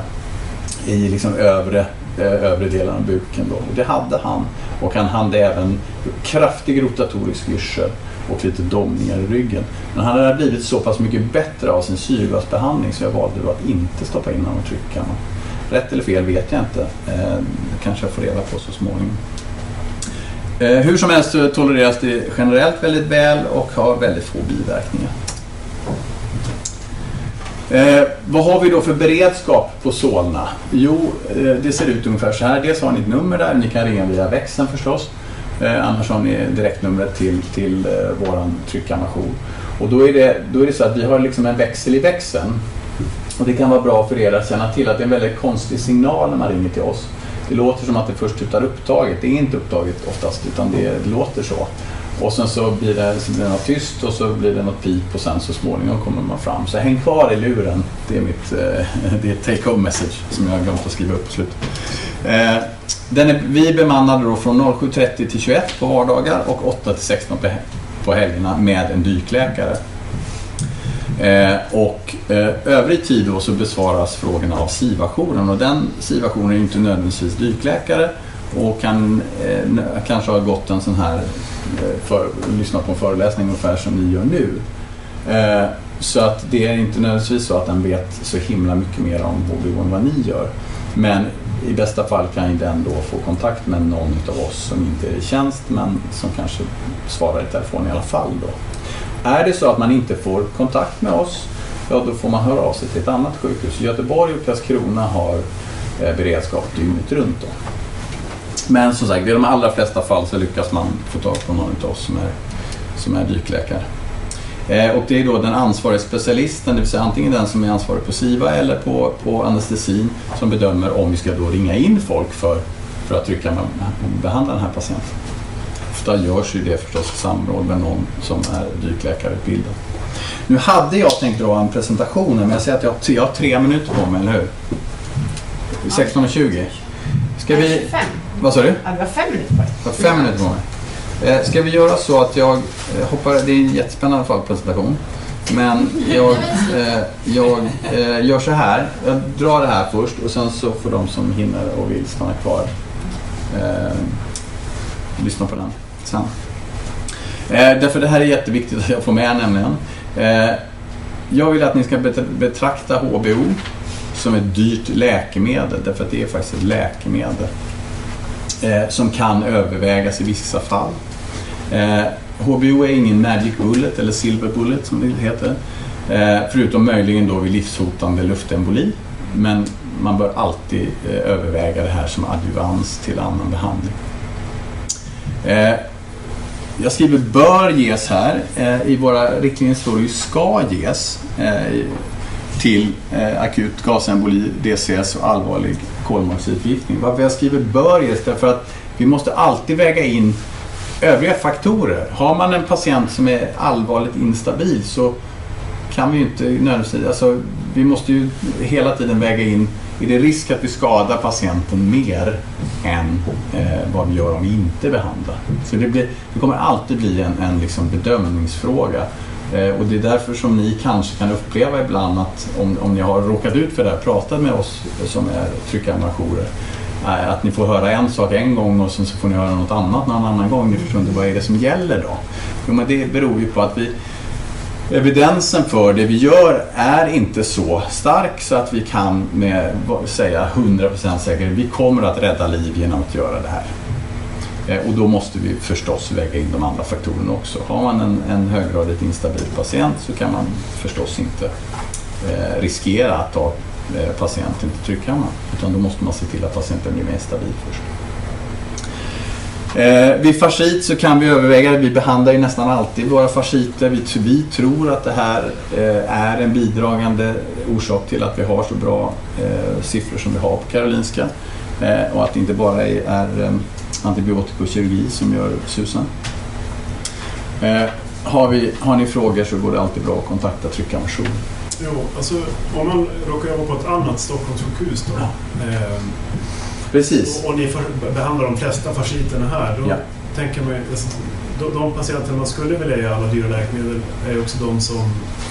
i liksom övre, eh, övre delen av buken. Då. Och det hade han. Och han hade även kraftig rotatorisk yrsel och lite domningar i ryggen. Men han hade blivit så pass mycket bättre av sin syrgasbehandling så jag valde då att inte stoppa in honom i tryckkammaren. Rätt eller fel vet jag inte. Eh, kanske jag får reda på så småningom. Eh, hur som helst så tolereras det generellt väldigt väl och har väldigt få biverkningar. Eh, vad har vi då för beredskap på Solna? Jo, eh, det ser ut ungefär så här. Dels har ni ett nummer där, ni kan ringa via växeln förstås. Eh, annars har ni direktnumret till, till eh, vår tryckammarjour. Och då är, det, då är det så att vi har liksom en växel i växeln. Och det kan vara bra för er att känna till att det är en väldigt konstig signal när man ringer till oss. Det låter som att det först tutar upptaget. Det är inte upptaget oftast utan det, det låter så. Och sen så blir det, så blir det något tyst och så blir det något pip och sen så småningom kommer man fram. Så häng kvar i luren. Det är mitt eh, *laughs* det är take home message som jag har glömt att skriva upp på slutet. Eh, den är, vi är bemannade då från 07.30 till 21 på vardagar och 8 till 16 på, helgerna med en dykläkare. Eh, och eh, övrig tid då så besvaras frågorna av SIVA-jouren och den SIVA-jouren är inte nödvändigtvis dykläkare och kan eh, kanske ha gått en sån här, Eh, för, lyssna på en föreläsning ungefär som ni gör nu. Eh, så att det är inte nödvändigtvis så att den vet så himla mycket mer om HBO än vad ni gör. Men i bästa fall kan ju den då få kontakt med någon av oss som inte är i tjänst men som kanske svarar i telefon i alla fall. Då. Är det så att man inte får kontakt med oss, ja då får man höra av sig till ett annat sjukhus. Göteborg och Karlskrona har eh, beredskap dygnet runt. Då. Men som sagt, i de allra flesta fall så lyckas man få tag på någon av oss som är, som är dykläkare. Eh, och det är då den ansvariga specialisten, det vill säga antingen den som är ansvarig på SIVA eller på, på anestesin som bedömer om vi ska då ringa in folk för, för att trycka med, behandla den här patienten. Ofta görs ju det förstås i samråd med någon som är dykläkarutbildad. Nu hade jag tänkt dra en presentation men jag ser att jag, jag har tre minuter på mig, eller hur? 16.20. Ska vi... 25. Vad sa du? Ja, vi har fem minuter på har fem minuter på mig. Eh, ska vi göra så att jag eh, hoppar, det är en jättespännande fall presentation. Men jag, eh, jag eh, gör så här. Jag drar det här först och sen så får de som hinner och vill stanna kvar eh, lyssna på den sen. Eh, därför det här är jätteviktigt att jag får med nämligen. Jag vill att ni ska bet- betrakta HBO som ett dyrt läkemedel därför att det är faktiskt ett läkemedel eh, som kan övervägas i vissa fall. Eh, HBO är ingen magic bullet eller silver bullet som det heter. Eh, förutom möjligen då vid livshotande luftemboli. Men man bör alltid eh, överväga det här som adjuvans till annan behandling. Eh, jag skriver bör ges här. Eh, I våra riktlinjer står det ju ska ges eh, till eh, akut gasemboli, DCS och allvarlig kolmonoxidförgiftning. Varför jag skriver bör ges därför att vi måste alltid väga in övriga faktorer. Har man en patient som är allvarligt instabil så kan vi ju inte nödvändigtvis... Alltså, vi måste ju hela tiden väga in, är det risk att vi skadar patienten mer än eh, vad vi gör om vi inte behandlar? Så det, blir, det kommer alltid bli en, en liksom bedömningsfråga. Eh, och det är därför som ni kanske kan uppleva ibland att om, om ni har råkat ut för det här, pratat med oss som är tryckarmarjourer, eh, att ni får höra en sak en gång och sen så får ni höra något annat någon annan gång. Ni förstår inte vad är det som gäller då? Jo, men det beror ju på att vi evidensen för det vi gör är inte så stark så att vi kan med säga 100% säkerhet vi kommer att rädda liv genom att göra det här. Eh, och då måste vi förstås väga in de andra faktorerna också. Har man en, en höggradigt instabil patient så kan man förstås inte eh, riskera att ta eh, patienten till tryckkammaren. Utan då måste man se till att patienten blir mer stabil först. Eh, vid fascit så kan vi överväga, vi behandlar ju nästan alltid våra fasciter. Vi, vi tror att det här eh, är en bidragande orsak till att vi har så bra eh, siffror som vi har på Karolinska. Eh, och att det inte bara är, är eh, antibiotikokirurgi som gör susen. Eh, har, vi, har ni frågor så går det alltid bra att kontakta Tryckarmotion. Jo, alltså om man råkar jobba på ett annat Stockholmssjukhus då. Eh, Precis. och, och ni för, behandlar de flesta fasciterna här. Då Ja. Tänker man alltså, de, de patienter man skulle vilja ge alla dyra läkemedel är också de som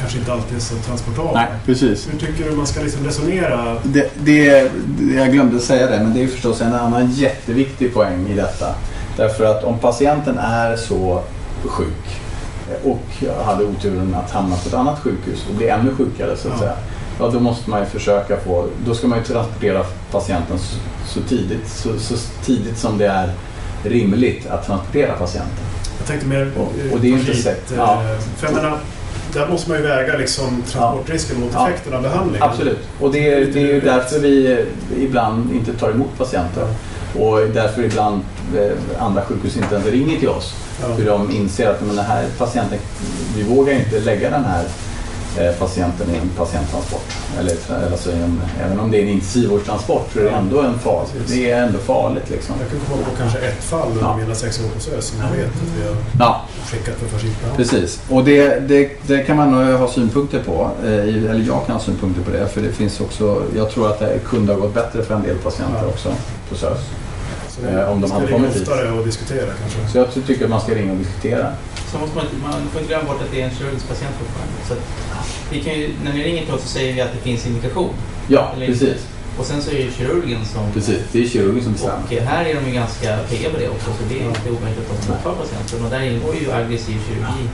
kanske inte alltid är så transportabla. Nej, precis. Hur tycker du man ska liksom resonera? Det, det, jag glömde säga det, men det är förstås en annan jätteviktig poäng i detta. Därför att om patienten är så sjuk och hade oturen att hamna på ett annat sjukhus och bli ännu sjukare så att Ja. säga. Ja, då måste man ju försöka få, då ska man ju transportera patienten så, så, tidigt, så, så tidigt som det är rimligt att transportera patienten. Jag tänkte mer Och- och det är inte fascit, säkert. eh, Ja. För jag menar, där måste man ju väga liksom transportrisken mot Ja. effekten av behandlingen. Absolut. Och det är, det är ju därför vi ibland inte tar emot patienter. Och därför ibland eh, andra sjukhus inte ens ringer till oss. Ja. För de inser att men den här patienten, vi vågar inte lägga den här patienten i en patienttransport. Eller, alltså en, även om det är en intensivvårdstransport så är det ändå en far, det är ändå farligt. Liksom. Jag kan komma på kanske ett fall under Ja. mina sex år på SÖS som jag vet att vi har Ja, skickat för fascitbehandling. precis. Och det, det, det kan man ha synpunkter på. Eh, eller jag kan ha synpunkter på det. För det finns också, jag tror att det kunde ha gått bättre för en del patienter Ja. också på SÖS. Så Eh, om de hade kommit hit. oftare och diskutera kanske. Så jag ty- tycker att man ska ringa och diskutera. Så måste man, man får inte glömma bort att det är en kirurgisk patient fortfarande. Så vi kan ju, när ni ringer till oss så säger vi att det finns indikation. Ja, Eller precis. Och sen så är det kirurgen som... precis. Det är kirurgen som bestämmer. Och här är de ju ganska pigga på det också, så det är inte omöjligt att de träffar patienten. Och där ingår ju aggressiv kirurgi,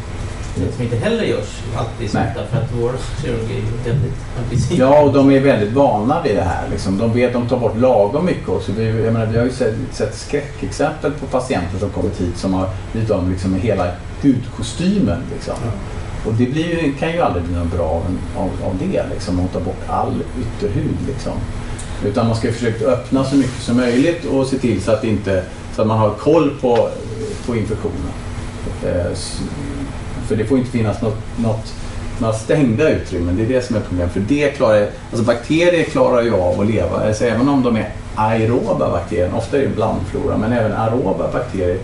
som inte heller görs alltid så ofta, för att vår kirurg är ju väldigt aggressiv. Ja, och de är väldigt vana vid det här. Liksom. De vet de tar bort lagom mycket också. Vi, jag menar, vi har ju sett, sett skräckexempel på patienter som kommit hit som har blivit av med liksom hela hudkostymen. Liksom. Och det ju, kan ju aldrig bli något bra av, av, av det, liksom, att ta bort all ytterhud. Liksom. Utan man ska försöka öppna så mycket som möjligt och se till så att, inte, så att man har koll på, på infektionen. För det får inte finnas något, något, några stängda utrymmen. Det är det som är problemet. För det klarar, alltså bakterier klarar ju av att leva. Alltså även om de är aeroba bakterier, ofta är det blandflora, men även aeroba bakterier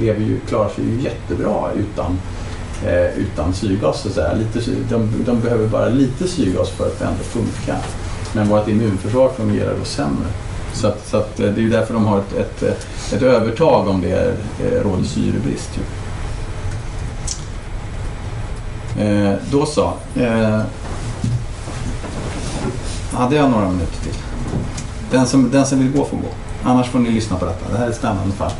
lever ju, klarar sig ju jättebra utan, eh, utan syrgas. Så att säga. Lite, de, de behöver bara lite syrgas för att ändå funka. Men vårt immunförsvar fungerar då sämre. Så, att, så att, eh, det är därför de har ett, ett, ett övertag om det eh, råder syrebrist. Ju. Eh, då så. Eh, hade jag några minuter till. Den som, den som vill gå får gå. Annars får ni lyssna på detta. Det här är ett spännande fall.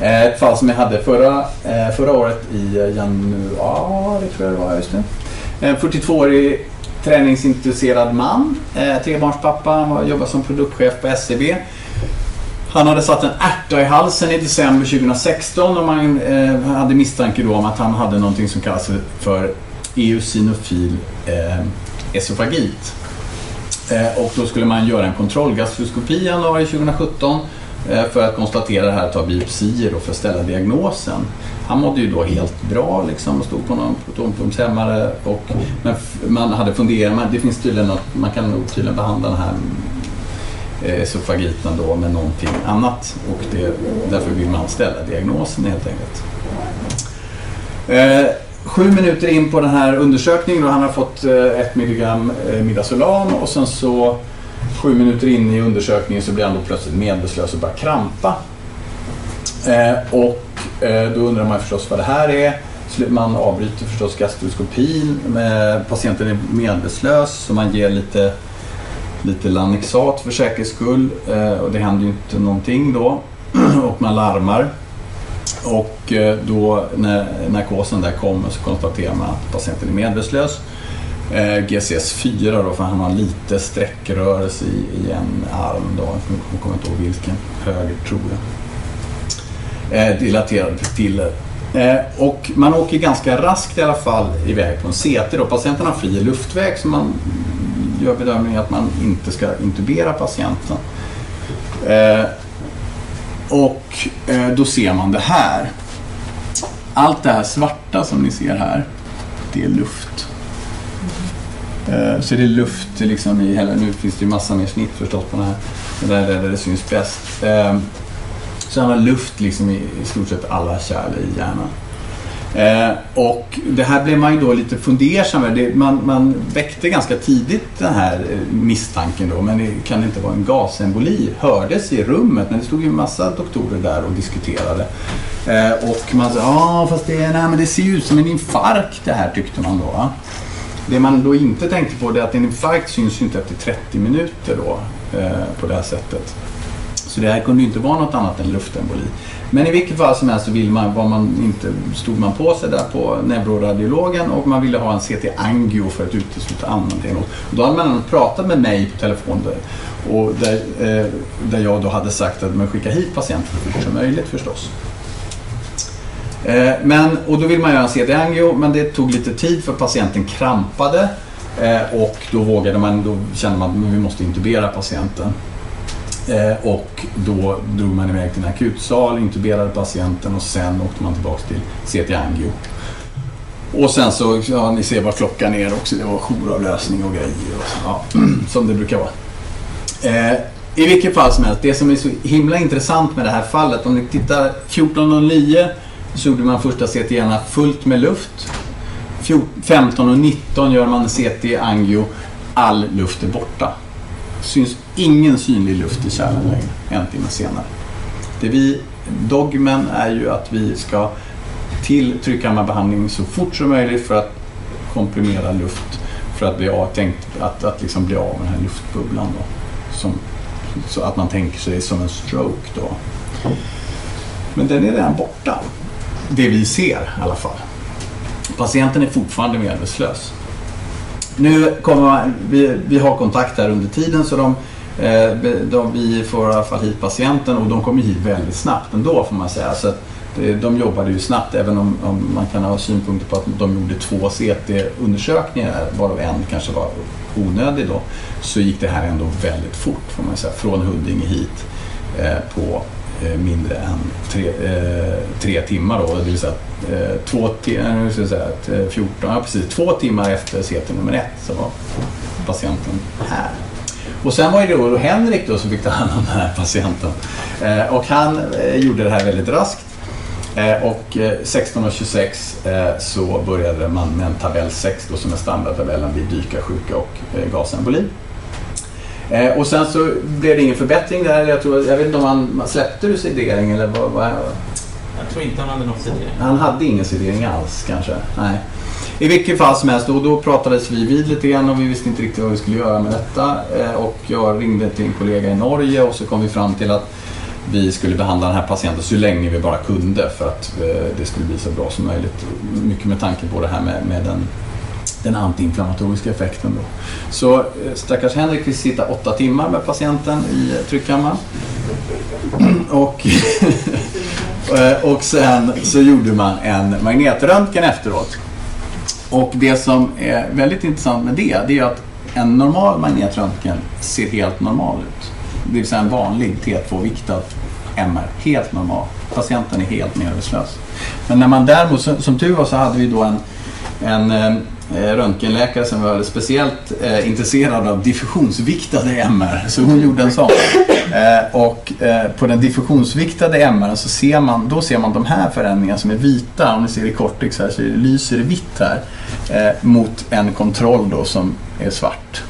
Eh, ett fall som jag hade förra, eh, förra året i eh, januari, tror jag det var. Just det. En 42-årig träningsintresserad man. Eh, trebarnspappa. Han jobbade som produktchef på SCB. Han hade satt en ärta i halsen i december 2016 och man eh, hade misstanke då om att han hade någonting som kallas för eosinofil eh, esofagit. Eh, och då skulle man göra en kontrollgastroskopi i januari 2017 eh, för att konstatera det här, ta biopsier och för att ställa diagnosen. Han mådde ju då helt bra liksom och stod på någon protonpumpshämmare men man hade funderat, men det finns tydligen något, man kan nog tydligen behandla den här Eh, esofagiten då med någonting annat och det, därför vill man ställa diagnosen helt enkelt. Eh, sju minuter in på den här undersökningen då han har fått eh, ett milligram eh, Midazolam och sen så sju minuter in i undersökningen så blir han då plötsligt medvetslös och börjar krampa. Eh, och eh, då undrar man förstås vad det här är. Man avbryter förstås gastroskopin. Patienten är medvetslös så man ger lite, lite Lanixat för säkerhets skull. Eh, och det händer ju inte någonting då. *clears throat* och man larmar. Och eh, då när narkosen där kommer så konstaterar man att patienten är medvetslös. Eh, GCS4 då, för han har lite sträckrörelse i, i en arm då. Jag kommer inte ihåg vilken. Höger tror jag. Eh, dilaterade pupiller. Eh, och man åker ganska raskt i alla fall iväg på en CT. Då. Patienten har fri luftväg så man gör bedömningen att man inte ska intubera patienten. Eh, och eh, då ser man det här. Allt det här svarta som ni ser här, det är luft. Eh, Så det är luft liksom i hela, nu finns det ju massa mer snitt förstås på den här. Det där är där det syns bäst. Eh, Så han har luft liksom i, i stort sett alla kärl i hjärnan. Eh, och det här blev man ju då lite fundersam över. Det- Man, man väckte ganska tidigt den här eh, misstanken då, men det kan det inte vara en gasemboli? Hördes i rummet, men det stod ju en massa doktorer där och diskuterade. Eh, och man sa, ja fast det, nej, men det ser ju ut som en infarkt det här tyckte man då. Va? Det man då inte tänkte på det är att en infarkt syns ju inte efter 30 minuter då eh, på det här sättet. Så det här kunde ju inte vara något annat än luftemboli. Men i vilket fall som helst så vill man, var man inte, stod man på sig där på neuroradiologen och man ville ha en CT-angio för att utesluta någonting. Och då hade man pratat med mig på telefon där, och där, eh, där jag då hade sagt att man skickar hit patienten så fort som möjligt förstås. Eh, men, och då vill man göra en CT-angio men det tog lite tid för patienten krampade eh, och då vågade man, då kände man att vi måste intubera patienten. Eh, och då drog man iväg till en akutsal, intuberade patienten och sen åkte man tillbaka till CT-angio. Och sen så, ja ni ser vad klockan är också, det var jouravlösning och grejer och så, ja, *clears throat* som det brukar vara. Eh, I vilket fall som helst, det som är så himla intressant med det här fallet, om ni tittar 14.09 så gjorde man första CT gärna fullt med luft. 15.19 gör man CT-angio, all luft är borta. Syns ingen synlig luft i kärlen längre, en timme senare. Det vi, dogmen är ju att vi ska till tryckhammarbehandling så fort som möjligt för att komprimera luft för att bli av, tänkt, att, att liksom bli av med den här luftbubblan. Då, som, så att man tänker sig som en stroke då. Men den är redan borta. Det vi ser i alla fall. Patienten är fortfarande medvetslös. Nu kommer man, vi, vi har kontakt här under tiden så de, Eh, de, vi får i alla fall hit patienten och de kommer hit väldigt snabbt ändå får man säga. Så att eh, de jobbade ju snabbt även om, om man kan ha synpunkter på att de gjorde två CT-undersökningar varav en kanske var onödig då. Så gick det här ändå väldigt fort får man säga. Från Huddinge hit eh, på eh, mindre än tre, eh, tre timmar då. Det vill säga eh, två, ska jag säga, 14, ja, precis, två timmar efter CT nummer ett så var patienten här. Och sen var det då Henrik då som fick ta hand om den här patienten. Eh, och han eh, gjorde det här väldigt raskt. Eh, och eh, 16.26 eh, så började man med en tabell 6 då, som är standardtabellen vid dykarsjuka och gasemboli. Och sen så blev det ingen förbättring där. Jag, tror, jag vet inte om han man släppte du sedering eller vad, vad Jag tror inte han hade något citering. han hade ingen sedering alls kanske. Nej. I vilket fall som helst, då, då pratades vi vid lite grann och vi visste inte riktigt vad vi skulle göra med detta. Eh, och jag ringde till en kollega i Norge och så kom vi fram till att vi skulle behandla den här patienten så länge vi bara kunde för att eh, det skulle bli så bra som möjligt. Mycket med tanke på det här med, med den, den antiinflammatoriska effekten. Då. Så eh, stackars Henrik fick sitta åtta timmar med patienten i tryckkammaren. *clears throat* Och, *laughs* och sen så gjorde man en magnetröntgen efteråt. Och det som är väldigt intressant med det, det är att en normal magnetröntgen ser helt normal ut. Det vill säga en vanlig T2-viktad MR, helt normal. Patienten är helt medvetslös. Men när man däremot, som, tur var så hade vi då en, en eh, Eh, röntgenläkare som var speciellt eh, intresserad av diffusionsviktade MR. Så hon gjorde en sån. Eh, och eh, på den diffusionsviktade MR så ser man, då ser man de här förändringarna som är vita. Om ni ser i cortex här så lyser det vitt här. Eh, mot en kontroll då som är svart.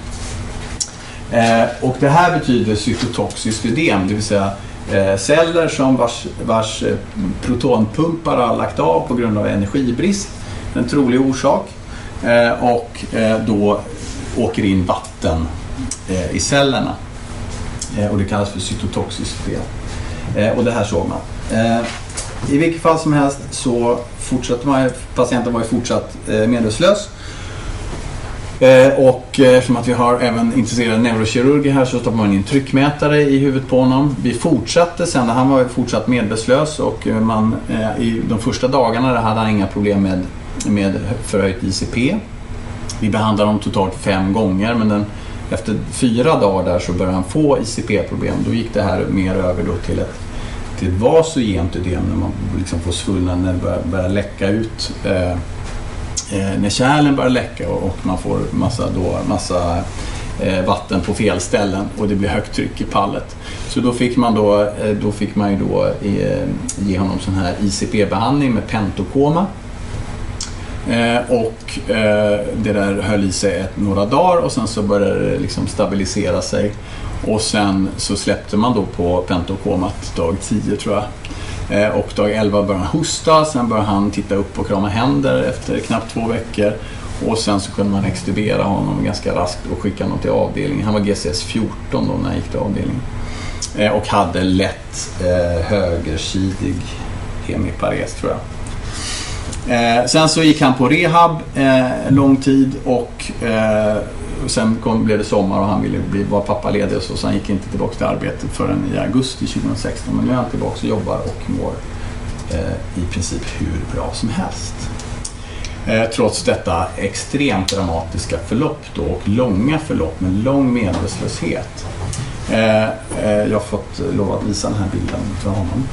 Eh, och det här betyder cytotoxiskt ödem, det vill säga eh, celler som vars, vars eh, protonpumpar har lagt av på grund av energibrist, en trolig orsak, Eh, och eh, då åker in vatten eh, i cellerna. Och det kallas för cytotoxiskt fel. Och det här såg man. I vilket fall som helst så fortsatte man, patienten var ju fortsatt medvetslös. Och eftersom att vi har även intresserade neurokirurger här så stoppar man in tryckmätare i huvudet på honom. Vi fortsatte sen, han var fortsatt medvetslös och man, i de första dagarna hade han inga problem med, med förhöjt ICP. Vi behandlade honom totalt fem gånger men den, efter fyra dagar där så började han få ICP-problem. Då gick det här mer över då till ett till ett vasogent ödem när man liksom får svullnad när det börjar, börjar läcka ut. Eh, eh, när kärlen börjar läcka och, och man får massa, då, massa eh, vatten på fel ställen och det blir högt tryck i pallet. Så då fick man, då, eh, då fick man ju då eh, ge honom sån här ICP-behandling med pentokoma. Eh, och eh, det där höll i sig ett, några dagar och sen så började det liksom stabilisera sig. Och sen så släppte man då på pentokomat dag 10 tror jag. Eh, och dag 11 började han hosta, sen började han titta upp och krama händer efter knappt två veckor. Och sen så kunde man extubera honom ganska raskt och skicka honom till avdelningen. Han var GCS 14 då när han gick till avdelningen. Eh, och hade lätt eh, högersidig hemipares tror jag. Eh, sen så gick han på rehab eh, lång tid och eh, sen kom, blev det sommar och han ville bli, vara pappaledig och så, så han gick inte tillbaka till arbetet förrän i augusti 2016. Men nu är han tillbaka och jobbar och mår eh, i princip hur bra som helst. Eh, trots detta extremt dramatiska förlopp då och långa förlopp med lång medvetslöshet. Eh, eh, jag har fått lov att visa den här bilden för honom.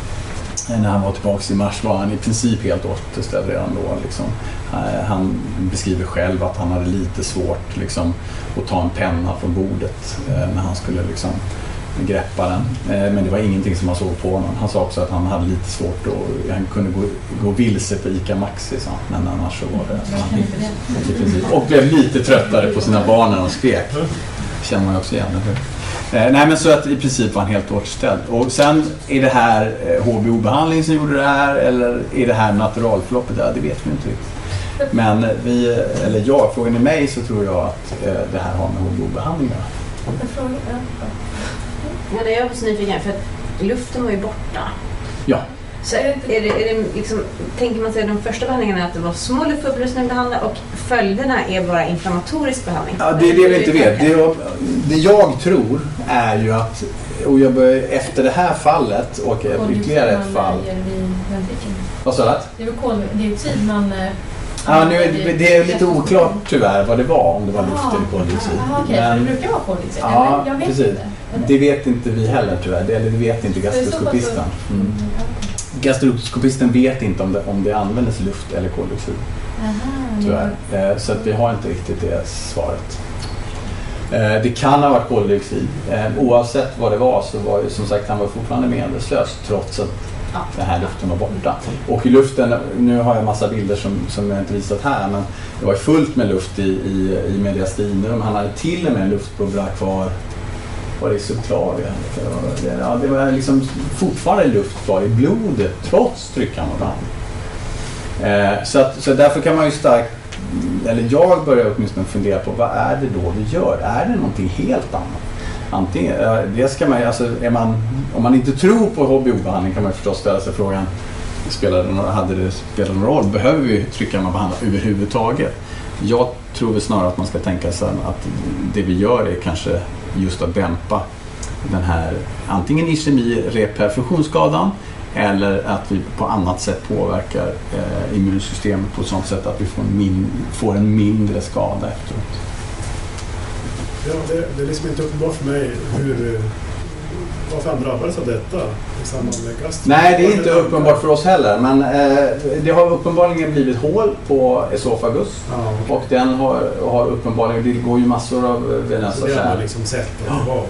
När han var tillbaka i mars var han i princip helt återställd redan då. Liksom. Eh, Han beskriver själv att han hade lite svårt liksom, att ta en penna från bordet eh, när han skulle liksom, greppa den. Eh, Men det var ingenting som man såg på honom. Han sa också att han hade lite svårt att, han kunde gå, gå vilse på ICA Maxi sa han. men annars så var det... Det. I princip. Och blev lite tröttare på sina barn när de skrek. känner man ju också igen, eller hur? Eh, nej men så att i princip var han helt återställd. Och sen är det här eh, HBO-behandling som gjorde det här eller är det här naturalförloppet? Ja, det vet vi inte riktigt. Men vi, eller jag, frågar ni mig så tror jag att eh, det här har med HBO-behandling att göra. Jag ja. Det är jag var så nyfiken för att luften var ju borta. Ja. Så är det, är det liksom, tänker man sig de första behandlingarna att det var små luftbubblor som ni behandlade och följderna är bara inflammatorisk behandling? Ja, det är det vi inte vet. Det, jag- det jag tror är ju att, och jag börjar, efter det här fallet och ytterligare ett Koldioxid fall. Vad sa du? Det är koldioxid man... eh, Ja, nu är det, det är lite oklart tyvärr vad det var, om det var luft eller koldioxid. Jaha, okej. Men- det brukar vara koldioxid. Ja, men jag vet precis. inte. Det vet inte vi heller tyvärr, det, eller det vet inte gastroskopisten. Mm. Gastroskopisten vet inte om det, om det användes luft eller koldioxid, Aha, tyvärr. Eh, Så att vi har inte riktigt det svaret. Eh, Det kan ha varit koldioxid. Eh, Oavsett vad det var så var ju som sagt han var fortfarande medvetslös trots att Ja. den här luften var borta. Och i luften, nu har jag massa bilder som, som jag inte visat här, men det var fullt med luft i, i, i mediastinum. Han hade till och med en luftbubbla kvar var det i subclavia? Ja, det var liksom fortfarande luft kvar i blodet trots tryckhammarbehandling. Eh, så, att, så därför kan man ju starkt, eller jag börjar åtminstone fundera på vad är det då vi gör? Är det någonting helt annat? Antingen, det ska man, alltså, är man, om man inte tror på HBO-behandling kan man ju förstås ställa sig frågan Spelade det, hade det spelat någon roll? Behöver vi tryckhammarbehandla överhuvudtaget? Jag tror väl snarare att man ska tänka sig att det vi gör är kanske just att dämpa den här antingen ischemi reperfusionsskadan eller att vi på annat sätt påverkar eh, immunsystemet på ett sådant sätt att vi får en, min, får en mindre skada efteråt. Ja, det, det är liksom inte uppenbart för mig hur, varför han drabbades av detta i samband med gastro. Nej, det är inte uppenbart för oss heller men eh, det har uppenbarligen blivit hål på esofagus Ja, okej. och den har, har uppenbarligen, det går ju massor av Så venösa det har man kärl. liksom sett att det var hål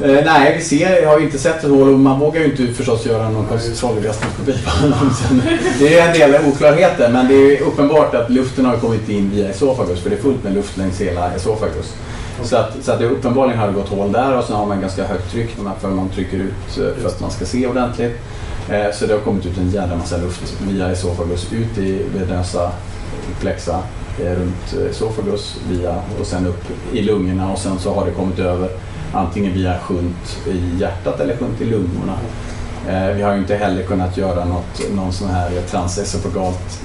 där. Eh, nej, vi ser, jag har inte sett ett hål och man vågar ju inte förstås göra någon kontrollgastroskopi på honom. Sen, *laughs* Det är en del oklarheter men det är uppenbart att luften har kommit in via esofagus för det är fullt med luft längs hela esofagus. Så att, så att det uppenbarligen har gått hål där och sen har man ganska högt tryck för man trycker ut eh, för att man ska se ordentligt. Eh, Så det har kommit ut en jävla massa luft via esofagus ut i venösa plexa eh, runt esofagus via och sen upp i lungorna och sen så har det kommit över antingen via shunt i hjärtat eller shunt i lungorna. Eh, Vi har ju inte heller kunnat göra något, någon sån här transesofagalt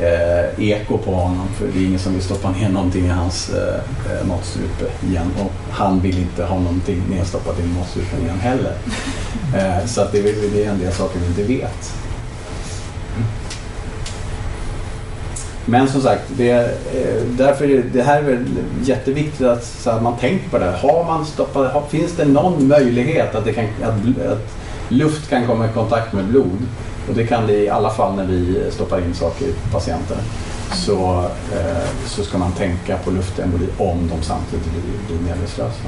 eh, eko på honom för det är ingen som vill stoppa ner någonting i hans eh, eh, matstrupe igen och han vill inte ha någonting nedstoppat i matstrupen igen heller. *laughs* Eh, så att det, det är en del saker vi inte vet. Men som sagt, det, eh, därför är det, här är väl jätteviktigt att, att man tänker på det här. Har man stoppat, har, finns det någon möjlighet att, det kan, att, att, luft kan komma i kontakt med blod och det kan det i alla fall när vi stoppar in saker i patienter. Så, eh, så ska man tänka på luftemboli om de samtidigt blir, blir medvetslösa.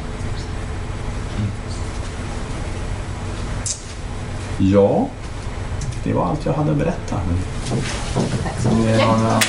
Ja, det var allt jag hade att berätta. Tack så mycket. några-